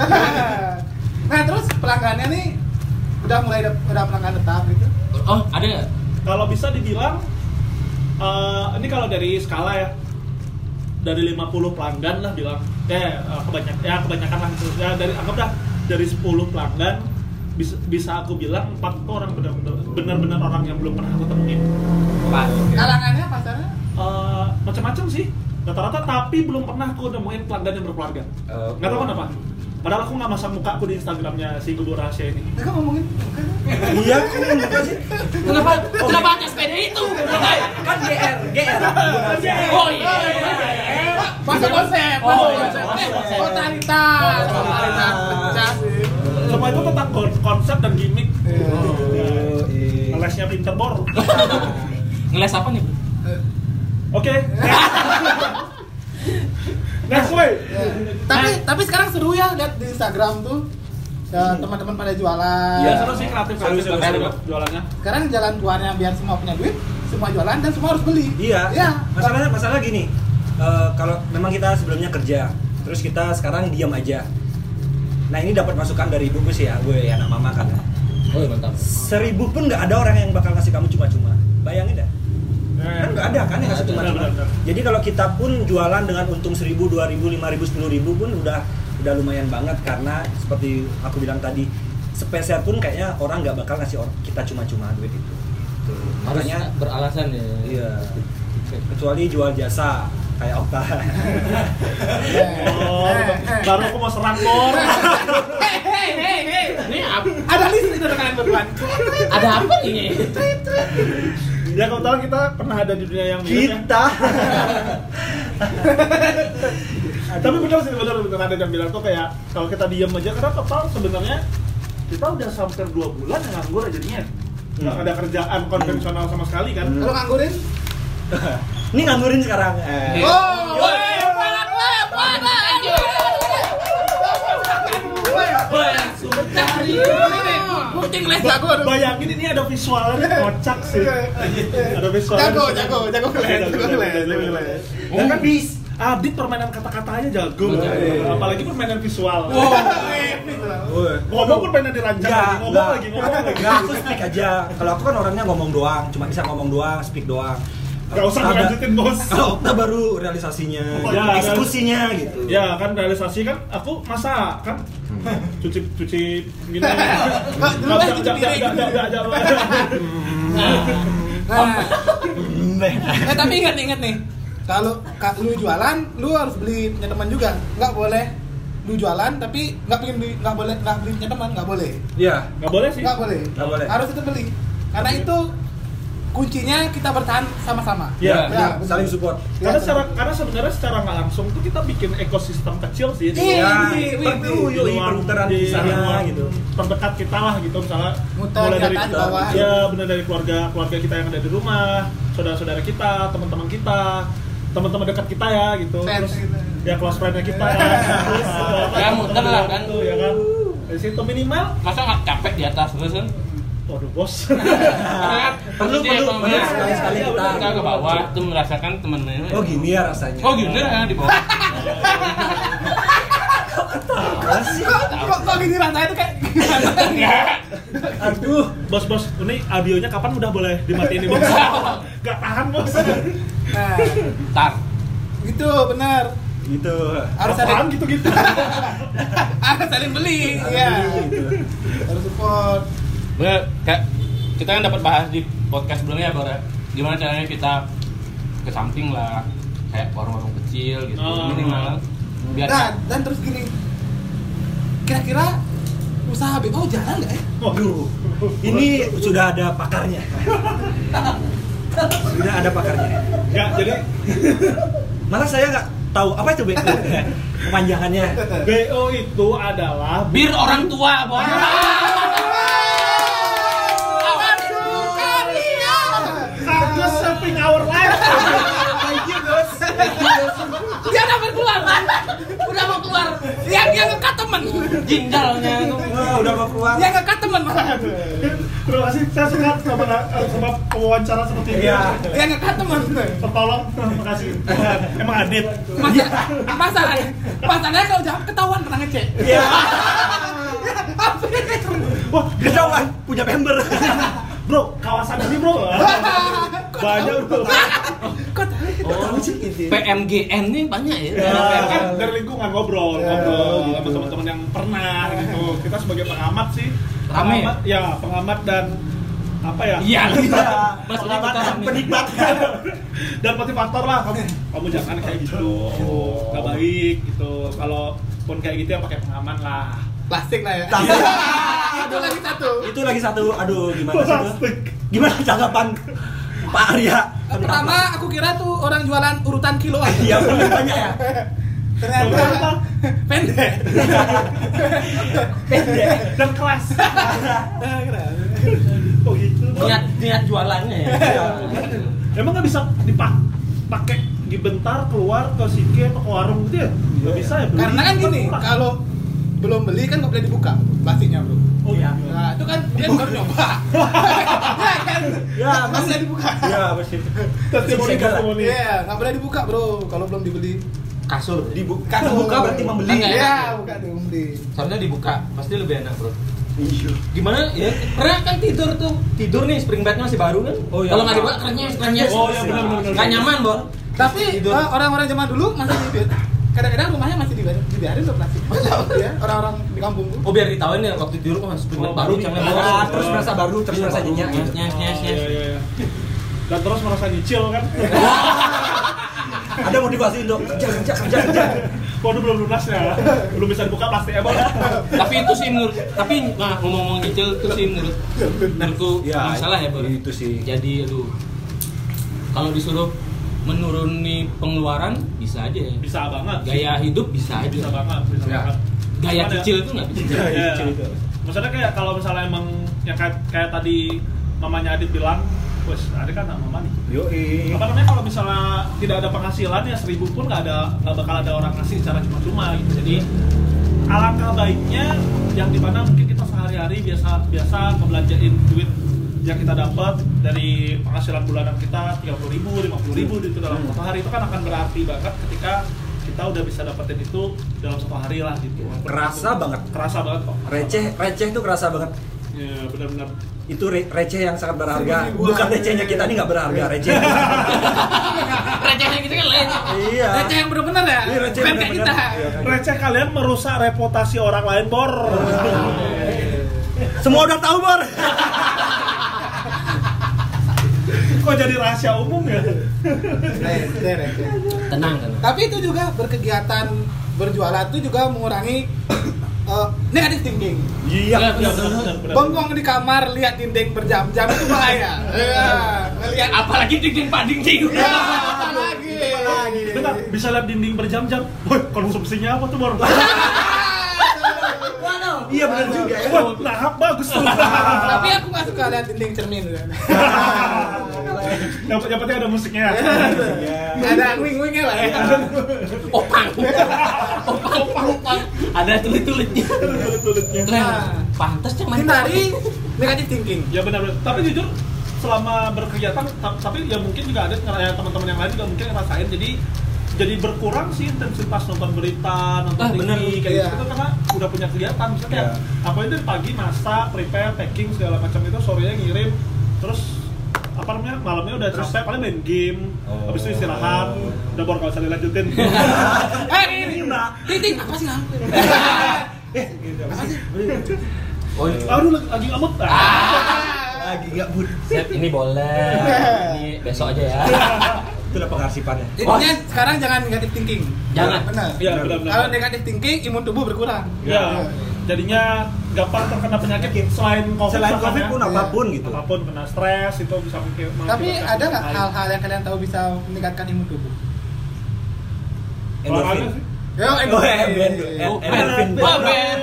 Nah, terus pelanggannya nih udah mulai udah pelanggan tetap gitu. Oh, ada? Kalau bisa dibilang eh, ini kalau dari skala ya. Dari 50 pelanggan lah bilang. Eh eh, kebanyakan ya kebanyakan lah gitu. ya dari anggap dah dari 10 pelanggan bisa, bisa aku bilang empat orang benar-benar benar-benar orang yang belum pernah aku temuin. Kalangannya pasarnya Eh, macam-macam sih. Rata-rata tapi belum pernah aku nemuin pelanggan yang berkeluarga. Oh. nggak tahu kenapa padahal aku nggak masang muka aku di instagramnya si gubur rahasia ini mereka ngomongin bukan? Iya, kok kenapa sih? Kenapa? Kenapa ada sepeda itu? Kan GR, GR. Oh iya. Masuk konsep, Oh, masuk iya, konsep. Totalitas, totalitas, pecah sih. semua itu tentang kon- konsep dan gimmick Oh, iya. ngelesnya pinter bor Ngeles apa nih? Oke. [laughs] Next way. Tapi tapi sekarang seru ya lihat di Instagram tuh ya, teman-teman pada jualan. Ya seru sih kreatif kreatif Seru, seru, jualannya. Sekarang jalan keluarnya biar semua punya duit, semua jualan dan semua harus beli. Iya. Ya. Masalahnya masalah gini. eh, kalau memang kita sebelumnya kerja, terus kita sekarang diam aja. Nah ini dapat masukan dari ibuku sih ya, gue ya anak mama kan. Oh iya mantap. Seribu pun nggak ada orang yang bakal ngasih kamu cuma-cuma. Bayangin dah. Kan nggak ada kan yang ngasih cuma-cuma. Jadi kalau kita pun jualan dengan untung seribu, dua ribu, lima ribu, sepuluh ribu pun udah udah lumayan banget karena seperti aku bilang tadi sepeser pun kayaknya orang nggak bakal ngasih or- kita cuma-cuma duit itu. Harus Makanya beralasan ya. Iya. kecuali jual jasa kayak Okta. Oh, [laughs] baru aku mau serang bor. Hei, hei, hei, hei. Ini apa? Ada list itu kalian berdua. Ada apa ini? Ya kebetulan kita pernah ada di dunia yang mirip ya. kita. [laughs] Tapi benar sih benar benar ada yang bilang tuh kayak kalau kita diam aja karena total sebenarnya kita udah hampir dua bulan yang nganggur aja jadinya. Nggak ada kerjaan konvensional sama sekali kan. Kalau nganggurin? [laughs] Ini nganggurin sekarang. Eh. Oh, Kucing les jago. Bayangin ini ada visualnya kocak sih. Ada visualnya. Jago, jago, jago les, Jago, les. Ya kan bis. Adit permainan kata-kata aja jago. Oh, jago. Apalagi permainan visual. Wow, Woi. Ngomong pun permainan dirancang Enggak, lagi, ngomong lagi, ngomong lagi. Aku speak aja. Kalau aku kan orangnya ngomong doang, cuma bisa ngomong doang, speak doang. Gak usah Ada- dilanjutin bos. [laughs] Kalau Okta baru realisasinya, Oh, ya, eksekusinya gitu. Ya kan realisasi kan aku masak kan [laughs] cuci cuci gini. [laughs] Dulu kan cuci piring. nggak. Nah, eh, tapi ingat ingat nih, kalau ka- lu jualan, lu harus beli punya teman juga. Nggak boleh lu jualan tapi nggak pengen beli, nggak boleh nggak beli punya teman, nggak boleh. Iya. Nggak boleh sih. Nggak boleh. Nggak boleh. Harus itu beli. Karena itu kuncinya kita bertahan sama-sama. Ya, Ya, betul. saling support. Karena Ya, secara karena sebenarnya secara nggak langsung tuh kita bikin ekosistem kecil sih. Iya, yoi luar- perputaran di di sana luar gitu. terdekat kita lah gitu misalnya Muter mulai dari di bawah. ya benar dari keluarga keluarga kita yang ada di rumah saudara-saudara kita teman-teman kita teman-teman dekat kita ya gitu Fans terus ya close friend kita [laughs] terus Ya, muter lah kan. tuh ya kan dari situ minimal Masa nggak capek di atas terus kan? Waduh bos [laughs] Perlu, perlu, perlu sekali-sekali kita. kita ke bawah tuh merasakan temennya. Oh gini ya rasanya. Oh gini ya di bawah. Kok, kok, kok gini rasanya tuh kayak. Aduh. bos bos ini audionya kapan udah boleh dimatiin nih bos [laughs] gak tahan bos Nah, Tar. gitu benar. Gitu. Harus ada gitu gitu [laughs] harus saling beli. Iya. Gitu. Harus support. Bener, kayak kita kan dapat bahas di podcast sebelumnya Bor ya. Gimana caranya kita ke samping lah kayak warung-warung kecil gitu Oh. minimal Biar Nah, dan terus gini. Kira-kira usaha BO jalan nggak ya? Waduh, ini sudah ada pakarnya. sudah ada pakarnya. Enggak, jadi Malah saya nggak tahu apa itu BO kepanjangannya. BO itu adalah bir orang tua, Bos. Dia ngekat temen. Wah, udah mau keluar. Dia ngekat temen malah. Terima kasih, saya suka sama, sama pewawancara seperti ini. Iya. Dia ngekat temen. Tertolong, terima kasih. Emang Adit. Masa, masalahnya, masalahnya kalau jawab ketahuan pernah ngecek. Iya. Wah, Wah, ketahuan punya member. bro, kawasan ini bro. [laughs] Banyak bro. Kok tahu? Sih ini. PMGN nih banyak ya. Ya, kan dari lingkungan ngobrol, Ya, ngobrol gitu. sama teman-teman yang pernah gitu. Kita sebagai pengamat sih, Rame pengamat, ya pengamat dan apa ya? Iya. Iya. Mas Pengamat kita dan rame. penikmat. [laughs] dan motivator lah kamu kamu jangan kayak gitu nggak baik gitu kalau pun kayak gitu ya pakai pengaman lah Plastik lah ya. Plastik. [laughs] Itu lagi satu. Itu lagi satu. Aduh, gimana sih. Gimana tanggapan Pak Arya? Pertama aku kira tuh orang jualan urutan kiloan. Iya, bener banyak ya. Ternyata pendek. Pendek. dan keras kok gitu Niat niat jualannya ya. Iya. emang nggak bisa dipakai dibentar keluar ke sike atau ke warung gitu ya nggak bisa ya beli. Karena kan gini, kalau belum beli kan nggak boleh dibuka plastiknya bro. oh iya Nah itu kan dia baru nyoba. [laughs] ya kan. Ya, Pas dia dibuka. Ya, pasti. testimoni Segala. testimoni Iya, nggak boleh dibuka bro. Kalau belum dibeli. Kasur. Dibuka, dibuka berarti membeli. Enggak, Iya, buka tuh beli. Soalnya dibuka, pasti lebih enak, Bro. Iya. Gimana ya? Pernah kan tidur tuh. Tidur nih spring bednya masih baru kan? Oh, iya. Kalau nggak dibuka kerennya kerennya. Oh, iya, benar, benar. Nggak nyaman, Bor. Tapi Tidur. eh, orang-orang zaman dulu masih di kadang-kadang rumahnya masih dibiarin, dibiarin tuh plastik. ya, orang-orang di kampung tuh. Oh biar ditahuin ya waktu tidur spring bed Oh, baru jangan di- bawa. Ah, terus merasa baru, terus Iya, merasa nyenyak. Nyes, nyes, nyes, Oh, nyes. iya, iya, iya. dan terus merasa nyicil kan Ada motivasi untuk kerja, kerja, kerja, kerja. waduh belum lunas ya belum bisa dibuka plastik emang Tapi itu sih menurut tapi nah, ngomong-ngomong kecil itu sih menurut menurutku Ya, masalah ya, Bor. itu sih. Jadi aduh kalau disuruh menuruni pengeluaran bisa aja ya. bisa banget Gaya hidup bisa aja. bisa banget bisa Ya. banget Gaya Cuman ya- kecil itu nggak bisa. [laughs] Iya. Kecil itu. Maksudnya kayak kalau misalnya emang yang kayak, kayak tadi mamanya Adit bilang, wes Adit kan anak mama nih. Yoi. Apa namanya kalau misalnya tidak ada penghasilan ya seribu pun nggak ada nggak bakal ada orang ngasih secara cuma-cuma gitu. Jadi alangkah baiknya yang di mana mungkin kita sehari-hari biasa biasa ngebelanjain duit yang kita dapat dari penghasilan bulanan kita tiga puluh ribu, lima puluh ribu itu dalam Hmm. satu hari itu kan akan berarti banget ketika kita udah bisa dapetin itu dalam satu hari lah gitu. Kerasa banget. Kerasa banget kok. Receh, receh itu kerasa banget. Ya benar-benar. Itu re- receh yang sangat berharga. Bukan recehnya kita ini nggak berharga, receh. [laughs] Recehnya gitu kan lain. Iya. Receh yang bener-bener ya. Iya, receh Bukan kayak bener-bener. kita. Iya, kan. Receh kalian merusak reputasi orang lain, Bor. Semua udah tahu, Bor. [laughs] Kok jadi rahasia umum ya? Receh, receh. Tenang, tenang. Tapi itu juga berkegiatan berjualan itu juga mengurangi eh, negatif thinking. Iya. Ya, Ya. Bengong di kamar lihat dinding berjam-jam itu bahaya. Iya, ngelihat apa Apalagi dinding pak dinding. lagi. Bentar, bisa lihat dinding berjam-jam. Woi, konsumsinya apa tuh, Bor? [laughs] Iya benar juga ya. Wah, nah, bagus tuh. [laughs] Tapi aku nggak suka lihat dinding cermin. yang, [laughs] yang penting ada musiknya. [laughs] Ada wing-wingnya lah ya. Opang. Opang, opang, opang. Ada tulit-tulitnya. Tulis-tulisnya. Nah. Pantas cuman. Hindari negatif thinking. Ya benar-benar. Tapi jujur selama berkegiatan ta- tapi ya mungkin juga ada teman-teman yang lain juga mungkin ngerasain jadi jadi berkurang sih intensitas nonton berita, nonton Ah, TV bener. kayak Iya. gitu karena udah punya kegiatan misalnya kayak Iya. apa itu pagi masak, prepare, packing segala macam itu sorenya ngirim terus apa namanya malamnya udah capek paling main game Oh. habis itu istirahat udah baru kalau bisa dilanjutin [laughs] Eh, ini Titik apa sih nang? [laughs] [laughs] Oh, aduh lagi, lagi ngamut ah. Lagi nggak bud. Set, ini boleh. Ini besok aja ya. Itulah pengarsipannya. Intinya sekarang jangan negatif thinking. Jangan. Benar. Iya, benar-benar. Kalau negatif thinking, imun tubuh berkurang. Ya, jadinya gampang terkena penyakit selain COVID. Selain COVID ya. pun apa pun gitu. Apa pun kena stres itu bisa mungkin. Tapi ada nggak hal-hal yang kalian tahu bisa meningkatkan imun tubuh? Olahraga Endorfin. sih. Yo, Oh, endorfin. Oh, Eh, Ben. endorfin. Wah, Ben.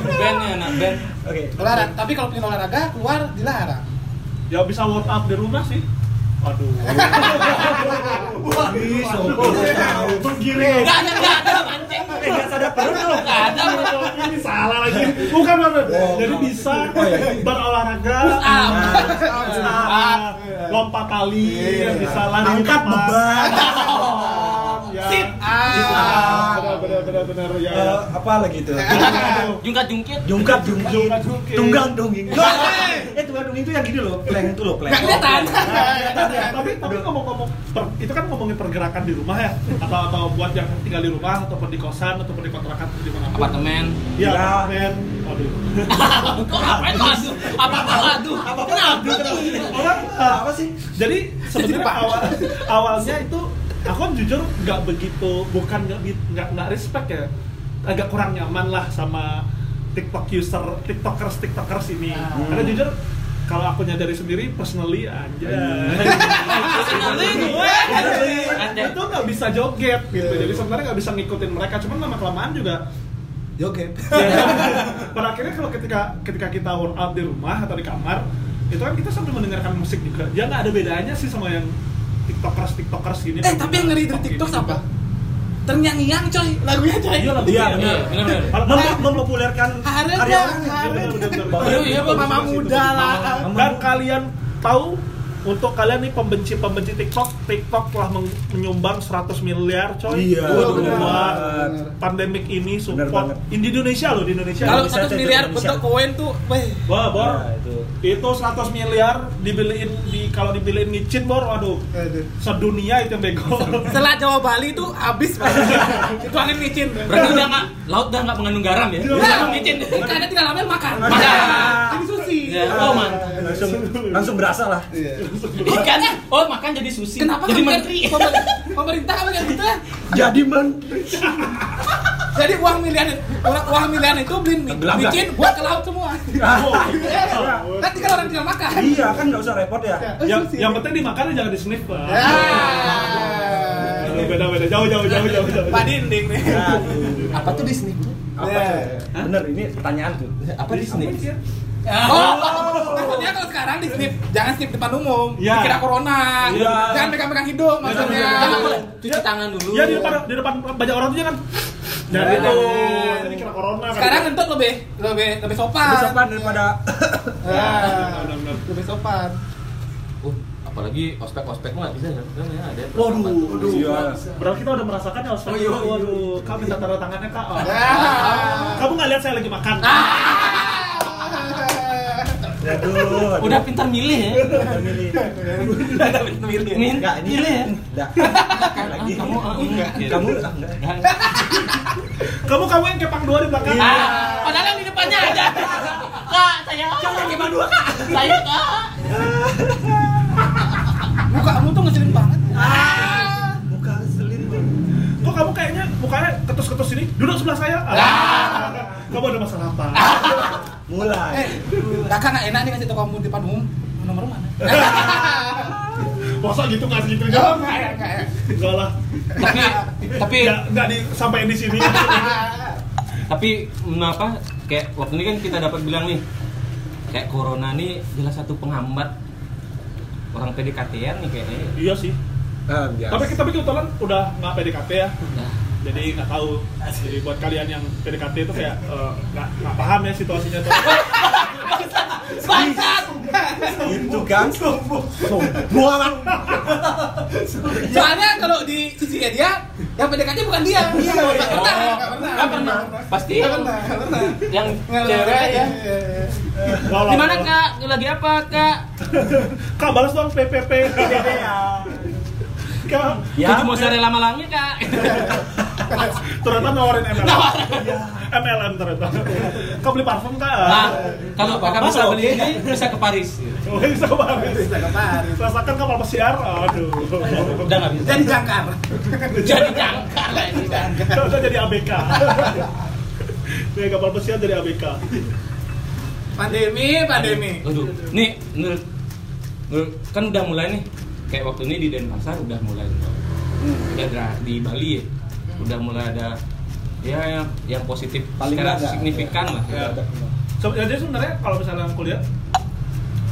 Ben ya, anak Ben. Oke. Olahraga. Tapi kalau pengen olahraga keluar dilarang. Ya bisa workout di rumah sih. Aduh. Ih, sopo tahu. Menggiring. Enggak ada, enggak ada mancing. Eh, nggak sadar perut lu. Enggak ada. Ini salah lagi. Bukan, Bang. Jadi bisa berolahraga, Push up. Ah, lompat tali, Iya. bisa lari Angkat beban. Ya. Sit up. up. Benar, benar. Ya. Eh, apa lagi tuh? Jungkat jungkit. Jungkat jungkit. Jungkat jungkit. Tunggang dongeng. Eh, dongeng itu yang gini loh, plank itu loh, plank. Nggak kelihatan. tapi tapi ngomong-ngomong itu kan ngomongin pergerakan di rumah ya atau atau buat yang tinggal di rumah ataupun di kosan ataupun di kontrakan atau di mana Apartemen. Iya, Ya. apartemen. Aduh. [laughs] Kok ngapain tuh aduh? Apa apa aduh? Orang Apa sih? jadi sebenarnya awal, awalnya itu aku kan jujur nggak begitu bukan nggak nggak respect ya agak kurang nyaman lah sama TikTok user TikTokers TikTokers ini Hmm. karena jujur kalau aku nyadari sendiri personally aja Personally gue. Anjay. itu nggak bisa joget gitu jadi sebenarnya nggak bisa ngikutin mereka cuman lama kelamaan juga Joget. Pada akhirnya kalau ketika ketika kita workout di rumah atau di kamar itu kan kita sambil mendengarkan musik juga ya nggak ada bedanya sih sama yang tiktokers tiktokers gini Eh, tapi yang ngeri dari TikTok apa? Terngiang-ngiang coy, lagunya coy. iya lah Iya. Kalau- Mem- mempopulerkan karya ya, orang. Iya. Iya, iya. Mama muda lah. dan kalian tahu untuk kalian nih pembenci-pembenci TikTok, TikTok telah men- menyumbang 100 miliar coy Iya, buat banget. pandemik ini support banget. di Indonesia loh di Indonesia. Kalau Bisa satu jadi miliar Indonesia. bentuk koin tuh, weh. Wah, Bor. Nah, itu. Itu 100 miliar dibeliin di kalau dibeliin micin Bor, waduh. Sedunia itu yang bego. [laughs] Setelah Jawa Bali tuh habis Pak. [laughs] Itu angin micin. Berarti udah nggak laut udah nggak mengandung garam ya? Iya. Udah micin. Karena tinggal ambil makan. Makan. Jadi susi. Ya, oh mantap. langsung langsung berasa lah. Ikan. Oh makan jadi sushi. Kenapa jadi kan menteri? pemer- pemerintah kan kayak gitu ya? Jadi menteri. Jadi uang miliar uang, uang miliar itu beliin micin buat ke laut semua. [laughs] Kan tinggal orang tinggal makan. Iya kan nggak usah repot ya. yang, yang penting dimakan jangan di sniff, Pak. Ya. Aduh, beda-beda jauh jauh jauh jauh jauh. Pak Dinding nih. Aduh. Apa tuh Disney? Apa Ya. tuh? Bener ini pertanyaan tuh. Apa Disney? Oh, maksudnya kalau sekarang di snip, jangan snip depan umum. Iya. Dikira corona. Iya. Jangan pegang-pegang hidung maksudnya. Jangan, jangan. Cuci tangan dulu. Ya di depan di depan banyak orang tuh jangan. Jangan Ya. itu. Jadi kira corona kan. Sekarang ngentut lebih lebih lebih sopan. Lebih sopan daripada Ya. [laughs] Lebih sopan. Uh, apalagi ospek-ospek mah bisa ya? Kan ya ada. Waduh, waduh. Iya. Berarti kita udah merasakan ya ospek. Oh, iya, iya. Waduh, kamu minta tanda tangannya kak. Oh. Ya. Kamu nggak lihat saya lagi makan? [laughs] Aduh. Udah pintar milih ya. milih. Udah pintar milih. [laughs] Min, Enggak, ini milih ya. Enggak. Kamu Lagi. ah, enggak. Kamu ah, enggak. Kamu kamu yang kepang dua di belakang. Ah, padahal yang di depannya ada. Kak, saya. Jangan gimana dua, Kak. Saya, Kak. Mukamu tuh ngeselin banget. Muka selin banget. Kok kamu kayaknya mukanya ketus-ketus ini? Duduk sebelah saya. Ah. Kamu ada masalah apa? [laughs] Mulai. Eh, kakak nggak enak nih ngasih di depan umum nomor mana? [laughs] Masa gitu nggak segitu Oh, jawab? nggak ya, nggak ya. Enggak lah. Tapi tapi Nggak nggak disampaikan di sini. [laughs] tapi mengapa kayak waktu ini kan kita dapat bilang nih kayak corona nih jelas satu penghambat orang PDKT-an nih kayaknya. iya sih. Ah, biasa. Tapi tapi kebetulan udah nggak PDKT ya. Jadi nggak tahu. Jadi buat kalian yang PDKT itu kayak eh, nggak nggak paham ya situasinya tuh. Bangsat! itu kan sombong. Sombong. Soalnya kalau di sisi dia, yang PDKT bukan dia. Iya, nggak pernah, nggak pernah. Nggak pernah. Pasti Nggak pernah, yang cewek ya. Nggak lah, Di mana nggak. Kak? Lagi apa, Kak? Kak balas dong PPP. Kak. Ya. Tujuh mau sehari lama langnya, Kak. [laughs] [laughs] ternyata nawarin MLM MLM ternyata [laughs] kau beli parfum kak Nah, kalau kakak bisa beli ini bisa ke Paris. Oh, bisa kemarin Bisa ke Paris. rasakan kapal pesiar aduh Udah nggak bisa. Jadi jangkar. [laughs] Jadi jangkar lah ini. udah jadi ABK Nih kapal pesiar jadi ABK Pandemi, pandemi. Aduh, nih menurut, menurut- kan udah mulai nih. Kayak waktu ini di Denpasar udah mulai. Udah di Bali ya. Udah mulai ada ya yang, yang positif Paling secara ada. signifikan lah. Ya. So, jadi sebenarnya kalau misalnya aku lihat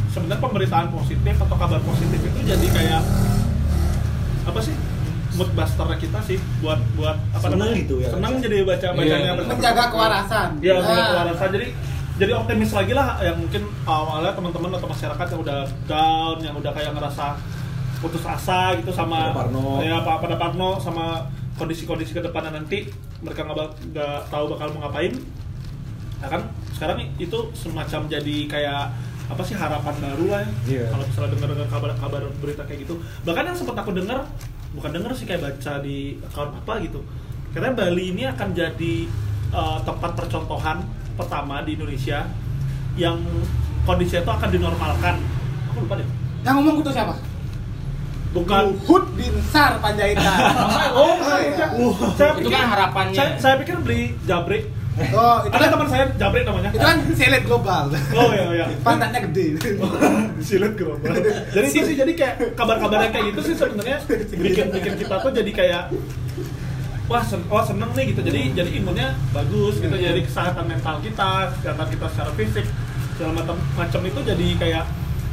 sebenarnya pemberitaan positif atau kabar positif itu jadi kayak apa sih mood buster kita sih buat buat apa namanya gitu ya, seneng baca. jadi baca bacanya Iya, bersama. Menjaga kewarasan. Iya, menjaga Ah. kewarasan. Jadi jadi optimis lagi lah yang mungkin awalnya teman-teman atau masyarakat yang udah down, yang udah kayak ngerasa putus asa gitu sama Pada Parno. ya apa pada Parno sama kondisi-kondisi ke depannya nanti mereka nggak nggak tahu bakal mau ngapain. Nah kan sekarang itu semacam jadi kayak apa sih harapan baru lah ya. Iya. Kalau misalnya dengar-dengar kabar-kabar berita kayak gitu. Bahkan yang sempat aku dengar bukan dengar sih kayak baca di account apa gitu. Katanya Bali ini akan jadi uh, tempat percontohan pertama di Indonesia yang kondisinya itu akan dinormalkan. Aku lupa deh. Yang ngomong itu siapa? Bukan Luhut Binsar Panjaitan. [laughs] Oh, iya. saya Itu pikir, kan harapannya. Saya, saya pikir beli jabrik. Oh, itu Ada kan teman saya jabrik namanya. itu kan seleb global. Oh iya iya. Pantatnya gede. [laughs] Silet gerobak. Jadi itu sih jadi kayak kabar-kabar yang kayak gitu sih sebenarnya bikin bikin kita tuh jadi kayak wah sen wah seneng nih gitu. Jadi jadi imunnya bagus gitu. Jadi kesehatan mental kita, kesehatan kita secara fisik segala macam macam itu jadi kayak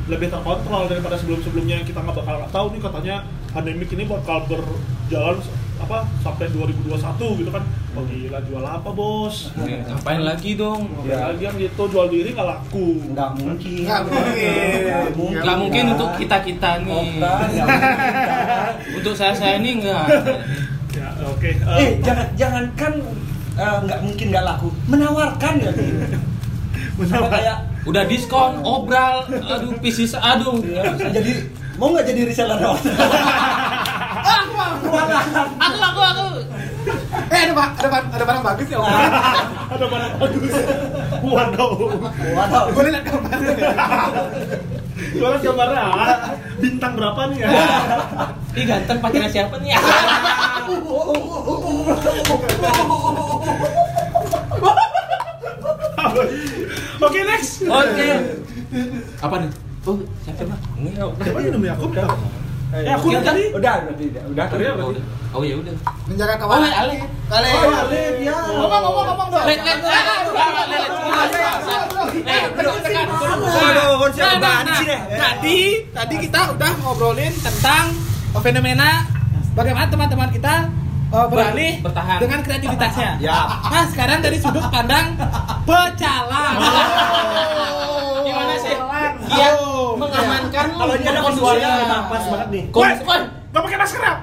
lebih terkontrol daripada sebelum-sebelumnya yang kita nggak bakal nggak tahu nih katanya pandemik ini bakal berjalan apa sampai 2021 gitu kan. Oh gila jual apa bos? Nih, Ngapain lagi dong? Ya. lagi yang gitu jual diri nggak laku. Nggak mungkin. Nggak mungkin. Nggak mungkin. Nggak mungkin untuk kita kita Oh, nih. kan, nggak mungkin. Untuk saya saya ini enggak. Ya oke. Eh, jangan jangan kan eh, nggak mungkin nggak laku. Menawarkan ya. Sama kayak Udah diskon, obral, aduh pisis, aduh. ya, jadi mau nggak jadi reseller Ron? [laughs] Aku mau. Aku aku aku. Eh ada ba- ada ada barang bagus ya. Om? [laughs] ada barang bagus waduh Waduh. Boleh lihat gambarnya. jualan gambarnya ah. bintang berapa nih ya Ih ganteng pacarnya siapa nih? [laughs] oke next Oke. Apa nih? Oh, siapa mah? Ini oh, siapa namanya aku Udah. Eh, aku udah, tadi. udah berarti udah Tadi apa? Oh, udah. Oh ya udah. Menjaga Oh, kawan. Ale. Ale. Oh, Ale, ya. Ngomong ngomong ngomong dong. Let let. Eh. Waduh, konsep Nah, nah, nah. sih deh. Tadi tadi kita udah ngobrolin tentang fenomena bagaimana teman-teman kita uh, beralih Ber- bertahan. dengan kreativitasnya. [laughs] Ya. Nah, sekarang dari sudut pandang pecalang. Gimana sih? Giat Oh. mengamankan Kalau dia ada memang pas banget nih. Kon- nggak pakai masker ya?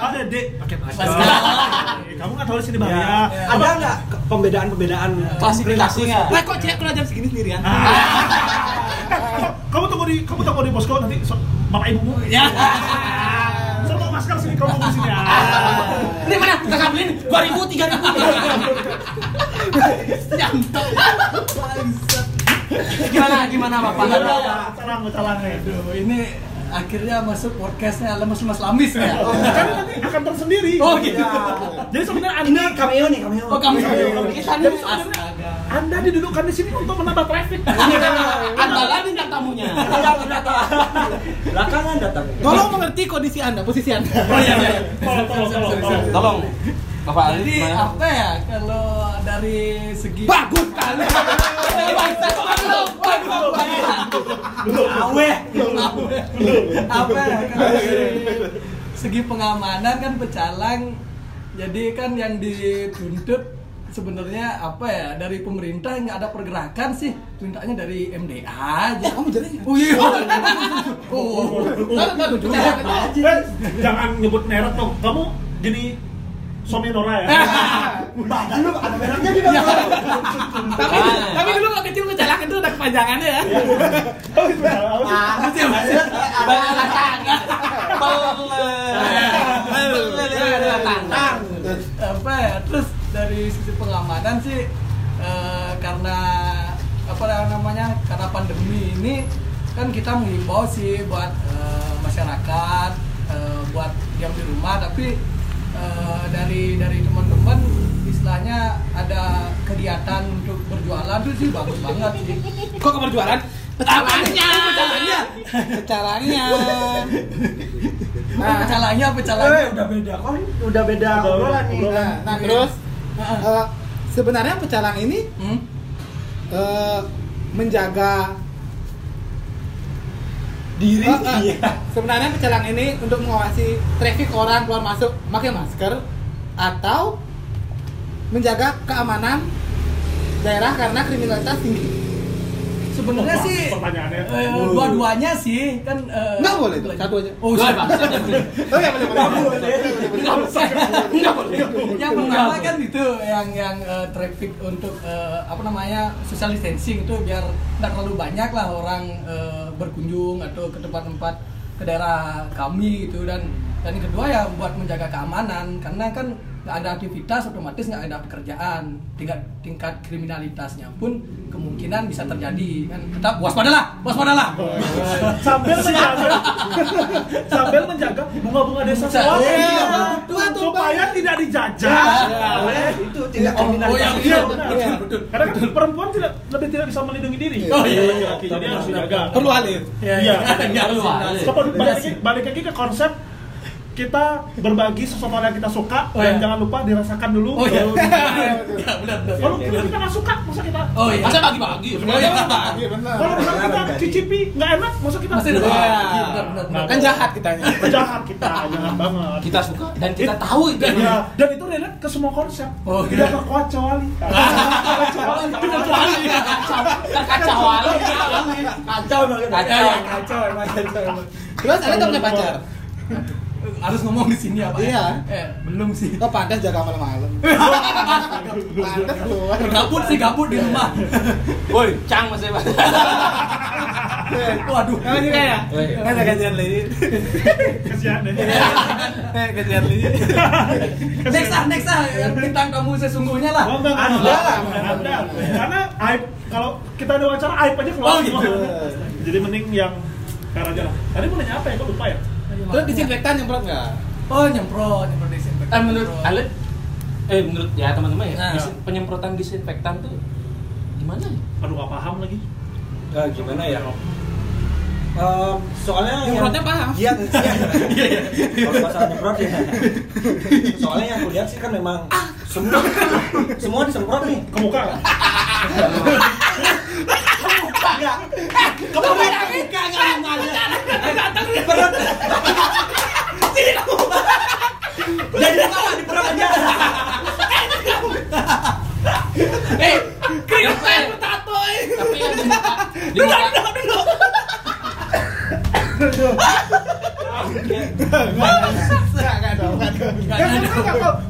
Ada dek pakai masker. Eh, [laughs] Kamu nggak tahu di sini bahaya. Ya. Ada nggak pembedaan-pembedaan Klasifikasi nggak? Lah kok cek keluar jam segini sendirian? Kamu tunggu di kamu tunggu di posko nanti so, bapak ibumu. Ya. [laughs] Masker sini kamu tunggu sini ya. Ini mana? Kakak beliin 2000 3000. Jantung. Gimana gimana Bapak? Calang calang nih. Aduh, ini akhirnya masuk podcastnya lemes mas lamis ya. Kan nanti akan tersendiri. Oh, gitu. Jadi sebenarnya Ini anda cameo nih, cameo. Oh, Jadi Astaga. sebenarnya anda didudukan di sini untuk menambah traffic. [laughs] Andalah bintang tamunya. Belakangan datang. Belakangan datang. Tolong mengerti kondisi Anda, posisi Anda. Oh iya iya. Tolong, tolong, tolong, tolong. Tolong. Bapak Ali Jadi apa ya kalau dari segi Bagus kali. Awe. apa ya kalau dari segi pengamanan kan pecalang jadi kan yang dituntut sebenarnya apa ya dari pemerintah nggak ada pergerakan sih mintanya dari MDA aja. Eh, kamu jadi? Oh iya. Oh. Eh, jangan nyebut merek dong. Kamu jadi suami Nora ya? [laughs] Badan lu ada mereknya di bawah. Tapi tapi dulu waktu kecil pecalang itu ada kepanjangannya ya. Oh, itu ya. Apa Mas? Belel. Belel ada tantang. dari sisi pengamanan sih eh, karena apa namanya karena pandemi ini kan kita mengimbau sih buat eh, masyarakat eh, buat diam di rumah tapi eh, dari dari teman-teman istilahnya ada kegiatan untuk berjualan. Tuh sih bagus banget sih. Kok ke berjualan? Pecalannya, pecalannya, Pecalannya. nah, pecalannya, pecalannya? Eh, udah beda kan udah beda obrolan nih. Nah, nah, terus? eh, sebenarnya pecalang ini Hmm? eh, menjaga diri eh, iya. Sebenarnya pecalang ini untuk mengawasi traffic orang keluar masuk pakai masker atau menjaga keamanan daerah karena kriminalitas tinggi. Sebenarnya sih pertanyaannya. eh, dua-duanya sih kan eh, Nggak boleh tuh, satu aja. oh Nggak, siapa? Bang. Oh ya boleh boleh. Nggak boleh. yang pertama kan itu yang yang eh, traffic untuk eh, apa namanya social distancing itu biar tidak terlalu banyak lah orang eh, berkunjung atau ke tempat-tempat ke daerah kami gitu dan dan yang kedua ya buat menjaga keamanan karena kan nggak ada aktivitas otomatis nggak ada pekerjaan tingkat tingkat kriminalitasnya pun kemungkinan bisa terjadi kan tetap waspadalah waspadalah sambil menjaga sambil menjaga bunga-bunga desa sewaka Iya, betul, betul, supaya tidak dijajah Iya. oleh itu tidak Oh, oh, kriminalitas yang Iya, iya, betul, betul. Karena kan perempuan tidak lebih tidak bisa melindungi diri. Oh, iya. laki-laki jadi harus dijaga. Perlu alih. Iya, Iya. iya, iya. balik lagi ke konsep kita berbagi sesuatu yang kita suka Oh, dan iya. jangan lupa dirasakan dulu. Oh iya. baru- [laughs] Iya, benar, benar. Kalau kita kita nggak suka, masa kita? Oh iya. Masa bagi-bagi? Semuanya bagi benar. Kalau misalnya kita Benar, cicipi nggak enak, masa kita? Iya. bagi, benar, benar, benar. Kan jahat kitanya. Jahat kita, jangan banget. Kita suka dan kita tahu itu. Ya, dan itu relate ke semua konsep. Oh, tidak iya. ke kecuali. Kecuali terkacauan. kacau Kacau, kacau kacau emang Terus ada nggak pacar? Harus ngomong di sini apa? Iya. Eh, belum sih. Oh pantas jaga malam-malam. [laughs] Pantas keluar. Gabut sih gabut di rumah. Woi, cang masih Bang. [laughs] Waduh. Emang juga ya? Kan ada gajian lagi. Kasihan deh. Eh gajian lagi. [laughs] Next ah, next ah, bintang kamu sesungguhnya lah. Ada. ada. Ada. Karena aib kalau kita ada wawancara aib aja keluar Oh, gitu. Jadi mending yang karena aja lah. Tadi mau nanya apa ya? Kok lupa ya? Terus disinfektan nyemprot nggak? Oh, nyemprot, nyemprot disinfektan. Eh menurut. Alet eh menurut ya teman-teman ya, Nah. disin- penyemprotan disinfektan tuh gimana ya? Aduh, nggak paham lagi. Eh, gimana ya Em, soalnya Nyemprotnya yang- paham. Iya, iya. [laughs] Kalau masalah nyemprot ya. Soalnya yang aku lihat sih kan memang semua semua disemprot nih. Ke muka nggak? [laughs] Kamu yang buka enggak nanya. Jadi apa di perut. Eh, keringetan tato Tapi di muka,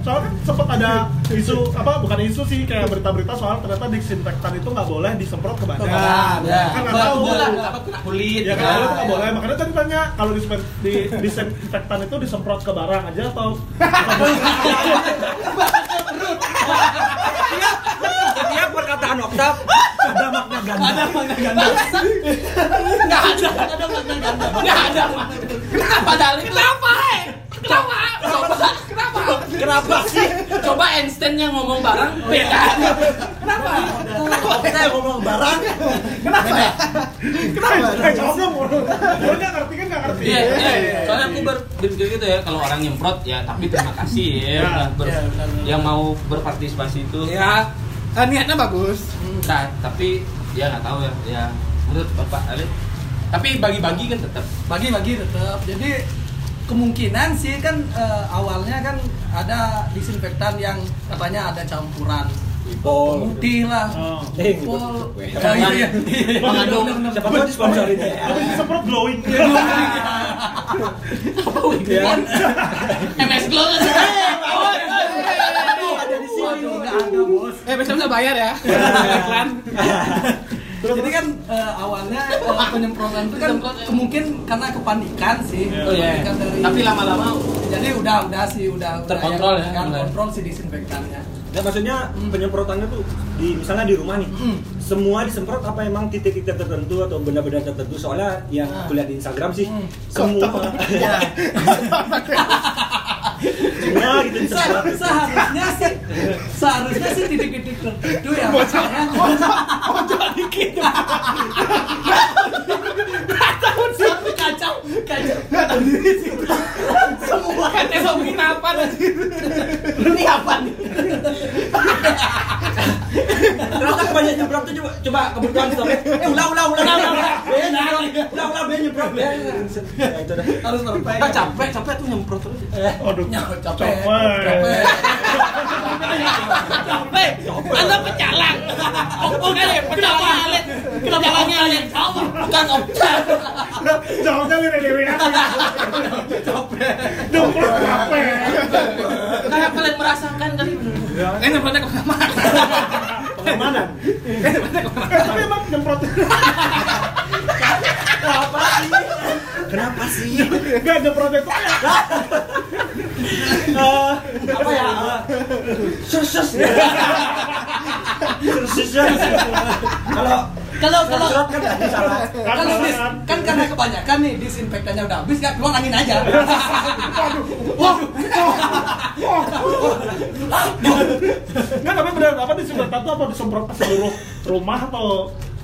Soalnya kan sempat ada isu apa bukan isu sih kayak berita-berita soal ternyata disinfektan itu nggak boleh disemprot ke badan. ya. Kan nggak tahu. Kulit Ya kan ya. itu nggak boleh. Makanya tadi tanya kalau di disinfektan itu disemprot ke barang aja atau Setiap perkataan Oktav ada makna ganda. Ada mana ganda? Enggak ada, enggak ada makna ganda. Enggak ada. Kenapa Dali? Kenapa? eh? Kenapa? Coba kenapa? Kenapa sih? Coba Einstein yang ngomong barang beda. Kenapa? Kita yang ngomong barang. Eh, jawab dong. Orang nggak ngerti kan nggak ngerti. Iya, iya. Soalnya aku ber, berpikir gitu ya, kalau orang nyemprot ya, tapi terima kasih ya, Ya, ya, yang mau berpartisipasi itu. Ya, niatnya bagus. Nah, tapi ya nggak tahu ya, ya menurut bapak Alif. Tapi bagi-bagi kan tetap. Bagi-bagi tetap. Jadi kemungkinan sih kan eh, awalnya kan ada disinfektan yang katanya ada campuran Ipol. putih lah. Oh. Eh, Ipol. Weh. Ya, iya, iya. Mengandung Siapa benar. tahu disponsorin ya. Apa disemprot glowing? apa itu kan? MS Glow kan? Ada di sini. Waduh, nggak ada bos. Eh besok bisa bayar ya. Iklan. Jadi kan eh, awalnya eh, penyemprotan itu kan kemungkin karena kepanikan sih. Iya. Oh iya. Kepanikan dari- Tapi lama-lama jadi udah udah sih udah Terkontrol ya, yang mulai. kontrol si disinfektannya. Nggak, maksudnya penyemprotannya tuh di misalnya di rumah nih. Hmm. Semua disemprot apa emang titik-titik tertentu atau benda-benda tertentu? Soalnya yang Ah. aku lihat di Instagram sih Hmm. semua [laughs] Ya. [laughs] [laughs] semua gitu Se- disemprot. seharusnya sih seharusnya sih titik-titik tertentu ya makanya Tapi kacau kacau semua Katanya ngomongin apa nanti? Ini apa nih? Ternyata kebanyakan nyemprot tuh coba coba kebutuhan stop. Eh ulang ulang ulang ulang ulang. Ben nyemprot. Nyemprot. Ya itu dah. harus perfect Kan capek, capek tuh nyemprot terus. Aduh, Nyawa, capek Capek. capek Capek. Anda pecalang. Bukan ya, pecalang alit. Pecalangnya alit. Bukan objek. jawabnya lirik lirik Nyemprot capek. Kayak kalian merasakan kali. Ini nyemprotnya ke kamar. Pengamanan. Eh, tapi emang nyemprot Kenapa sih? Enggak nyemprot itu Eh, apa ya? eh, Sus sus. Sus sus. Kalau kalau kalau kan tadi salah. Kan kalau dis, kan. kan karena kebanyakan nih disinfektannya udah habis ya keluar angin aja Enggak, tapi benar apa disemprot itu apa disemprot ke seluruh rumah atau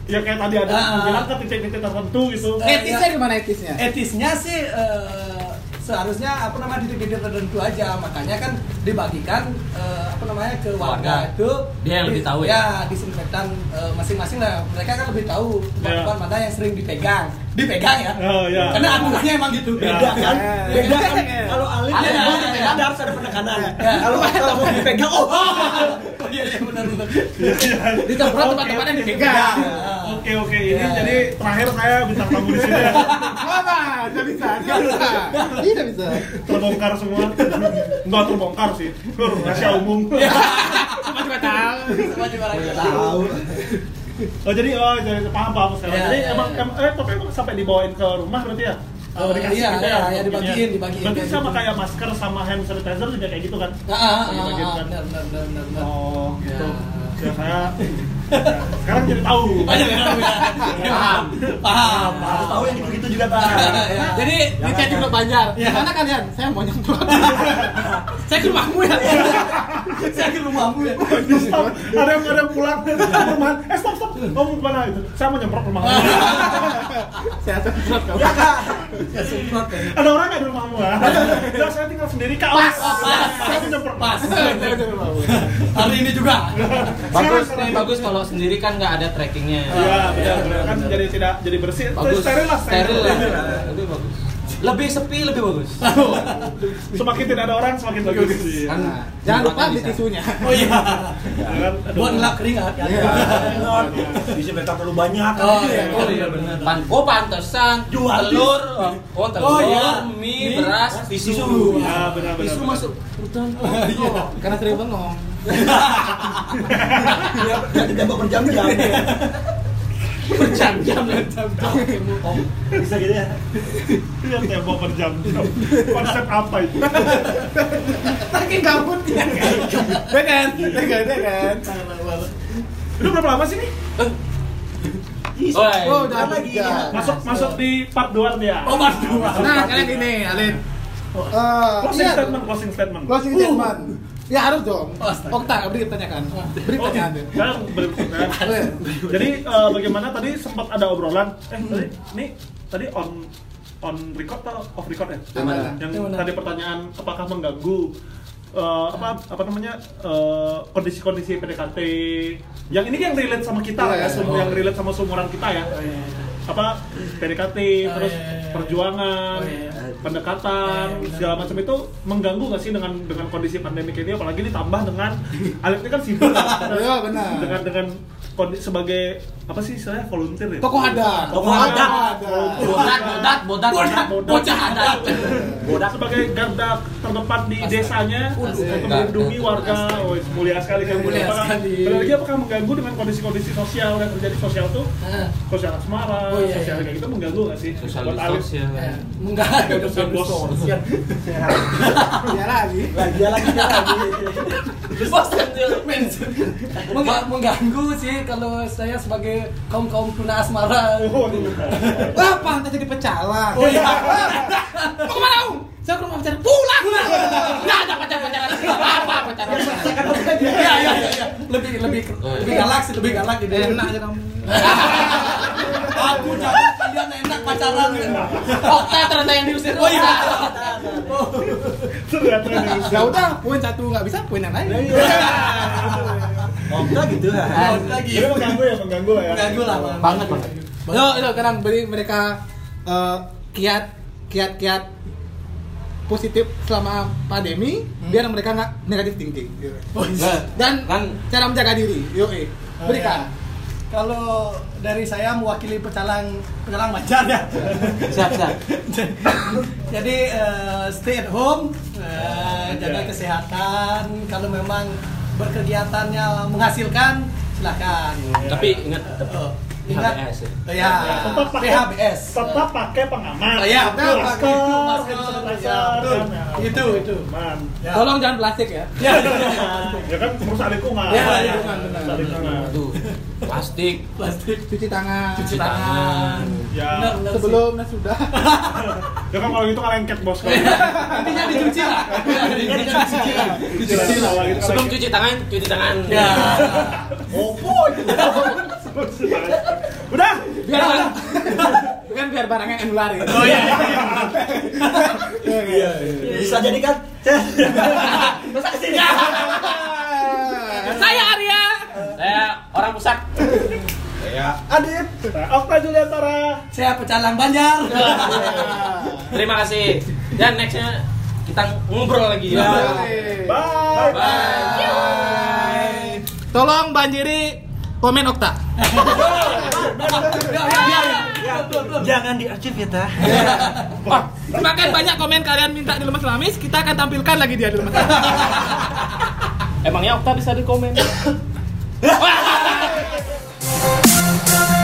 ya kayak tadi ada Ah. bilang ke titik-titik tertentu gitu. Etisnya gimana etisnya? etisnya sih eh, seharusnya apa namanya titik-titik tertentu aja makanya kan dibagikan eh, apa namanya ke warga Warga. itu Dia yang lebih tahu ya? ya disinfektan eh, masing-masing lah mereka kan lebih tahu Ya. tempat mana yang sering dipegang dipegang ya Oh, ya. karena aturannya emang gitu Ya. Beda kan? Eh. Beda kan? Kalau alif Ada, ya, ada, harus ada penekanan. Ya. Kalau kalau mau dipegang, oh. [laughs] oh iya iya benar benar Ditemprot tempat-tempat yang dipegang. Oke oke ini Ya. jadi terakhir saya bintang tamu di sini [laughs] Tidak bisa. Tidak bisa. Tidak bisa. terbongkar semua. Enggak terbongkar sih. Rahasia umum. Cuma juga tahu. semua juga lagi Tahu. Oh jadi oh jadi paham paham sekarang. Ya, jadi ya, emang ya. em- eh tapi emang sampai dibawain ke rumah berarti ya? Oh, Dikasih iya, gitu iya, ya, iya, dibagiin, mungkinnya. dibagiin, Berarti kayak sama gitu. kayak masker sama hand sanitizer juga kayak gitu kan? Ah, ah, ah, Dibagiin ah, kan? benar benar benar benar. Oh gitu. Ya saya sekarang jadi tahu. Banyak yang tahu ya. Paham. Paham. Harus tahu yang gitu-gitu juga tak. [laughs] Ya. Jadi di chat juga Banjar. Di mana kalian? Saya mau nyemprot. [laughs] Saya ke rumahmu ya. [laughs] Saya ke rumahmu ya. stop. Ada yang ada pulang rumah. Eh stop stop. Kamu mau ke mana itu? Saya mau nyemprot rumah kamu. Saya semprot kamu. Ya semprot ya. Ada orang nggak di rumahmu? ah? Ya saya tinggal sendiri kak. Pas, pas. Saya mau nyemprot. Pas. Saya rumahmu. Hari ini juga. Bagus, bagus kalau sendiri kan nggak ada trackingnya. Iya benar benar kan jadi tidak jadi bersih. Bagus. Steril lah Steril lah. Lebih bagus. Lebih sepi lebih bagus. [laughs] Semakin tidak ada orang semakin bagus. Kan Jangan lupa bisa. di tisunya. [laughs] Oh iya. Ya kan? Buat ngelap keringat ya. Disinfektan terlalu banyak. Oh iya, oh iya benar. Pan oh pantesan Jual telur. Oh telur, Oh, iya. mie, Mie, beras, tisu. tisu. Ya benar benar. Tisu masuk hutan. Karena sering bengong. Ya, jadi tembak berjam-jam. Berjam-jam. Oh, bisa gitu ya. Iya tembok berjam-jam. Konsep apa itu? Saking gabut ya. Ya kan? Ya kan? Ya kan? Itu berapa lama sih nih? Oh, Oh, udah lagi. Masuk masuk di part 2 dia. Oh mas dua. Nah, kalian ini, Alin. Eh, Closing iya, statement, closing statement. Closing statement. Ya harus dong. Oh. Okta, beri pertanyaan. Beri Oke, pertanyaan. Sekarang. Oh, iya. Jadi eh, bagaimana tadi sempat ada obrolan? Eh tadi ini tadi on on record atau off record ya? Yang mana? Yang Yang mana? tadi pertanyaan apakah mengganggu eh, apa apa namanya eh, kondisi-kondisi PDKT yang ini yang relate sama kita Iya, ya, semua yang relate sama seumuran kita ya. Oh, iya. Apa PDKT Oh, terus iya, iya. perjuangan, Oh, iya. pendekatan Iya, benar. segala macam itu mengganggu nggak sih dengan dengan kondisi pandemi ini apalagi ditambah dengan [laughs] ini kan sibuk Iya, benar. dengan dengan kondi- sebagai apa sih istilahnya volunteer ya? Tokoh adat. Tokoh adat. bodat bodat bodat Bodat. bocah adat Bodak sebagai garda terdepan di desanya untuk melindungi warga. Oh, mulia sekali kan. Mulia Apakah- sekali. Lagi apakah mengganggu dengan kondisi-kondisi sosial yang terjadi sosial tuh? Sosial asmara, Oh, iya, sosial iya. kayak gitu mengganggu nggak sih? sosial Enggak ada Sosial. Ya lagi. lagi lagi lagi Mengga- mengganggu sih kalau saya sebagai kaum kaum tuna asmara Oh, iya. Wah, pantas jadi pecalang. Oh iya. Mau ke mana, Om? Saya ke rumah pacar. Pulang. nggak ada pacar pacaran apa pacaran Iya iya iya iya. Lebih lebih lebih galak sih, lebih galak gitu. Enak aja kamu. [laughs] Aku jangan kalian enak pacaran. Okta ternyata yang diusir Oh iya. Ya udah, poin satu nggak bisa, poin yang lain. Okta gitu kan Out lagi. Jadi mengganggu ya, mengganggu ya. Mengganggu lah. Bang. banget banget Yo, itu sekarang beri mereka eh, kiat kiat kiat positif selama pandemi biar mereka nggak negatif thinking gitu. Oh, iya. dan kan cara menjaga diri yo eh Oh, berikan iya. Kalau dari saya mewakili pecalang pecalang Banjar ya. siap siap [laughs] Jadi eh, stay at home, eh, jaga kesehatan. Kalau memang berkegiatannya menghasilkan, silakan. tapi ingat Oh, ingat, HBS ya. Oh, ya, Tetap pakai PHBS. Tetap pakai pengaman. Oh, iya, betul, masker, itu, masker, sanitizer, ya, betul. kan, ya. Itu, itu. Aman. Ya. tolong jangan plastik ya Ya, [laughs] Ya kan merusak lingkungan. Ya. Merusak lingkungan. aduh plastik plastik. cuci tangan Cuci tangan. tangan. Ya. Benar, sebelum dan sudah [laughs] Ya kan kalau gitu ngelengket bos kalau. intinya dicuci lah. Dicuci lah. Dicuci lah. gitu, sebelum cuci tangan cuci tangan Ya. Opo. [laughs] Udah. biar barang [laughs] kan biar barangnya enulari Oh iya. iya. bisa jadi kan [laughs] saya Arya saya orang pusat Adit. Nah, Okta Juliantara. Saya pecalang Banjar. terima kasih dan nextnya kita ngobrol lagi ya Bye. Bye. tolong banjiri Komen Okta. Jangan diarchive ya, Tah. [laughs] Oh, banyak komen kalian minta di Lemas Lamis, kita akan tampilkan lagi dia di Lemas Lamis. Emangnya Okta bisa di komen? [laughs]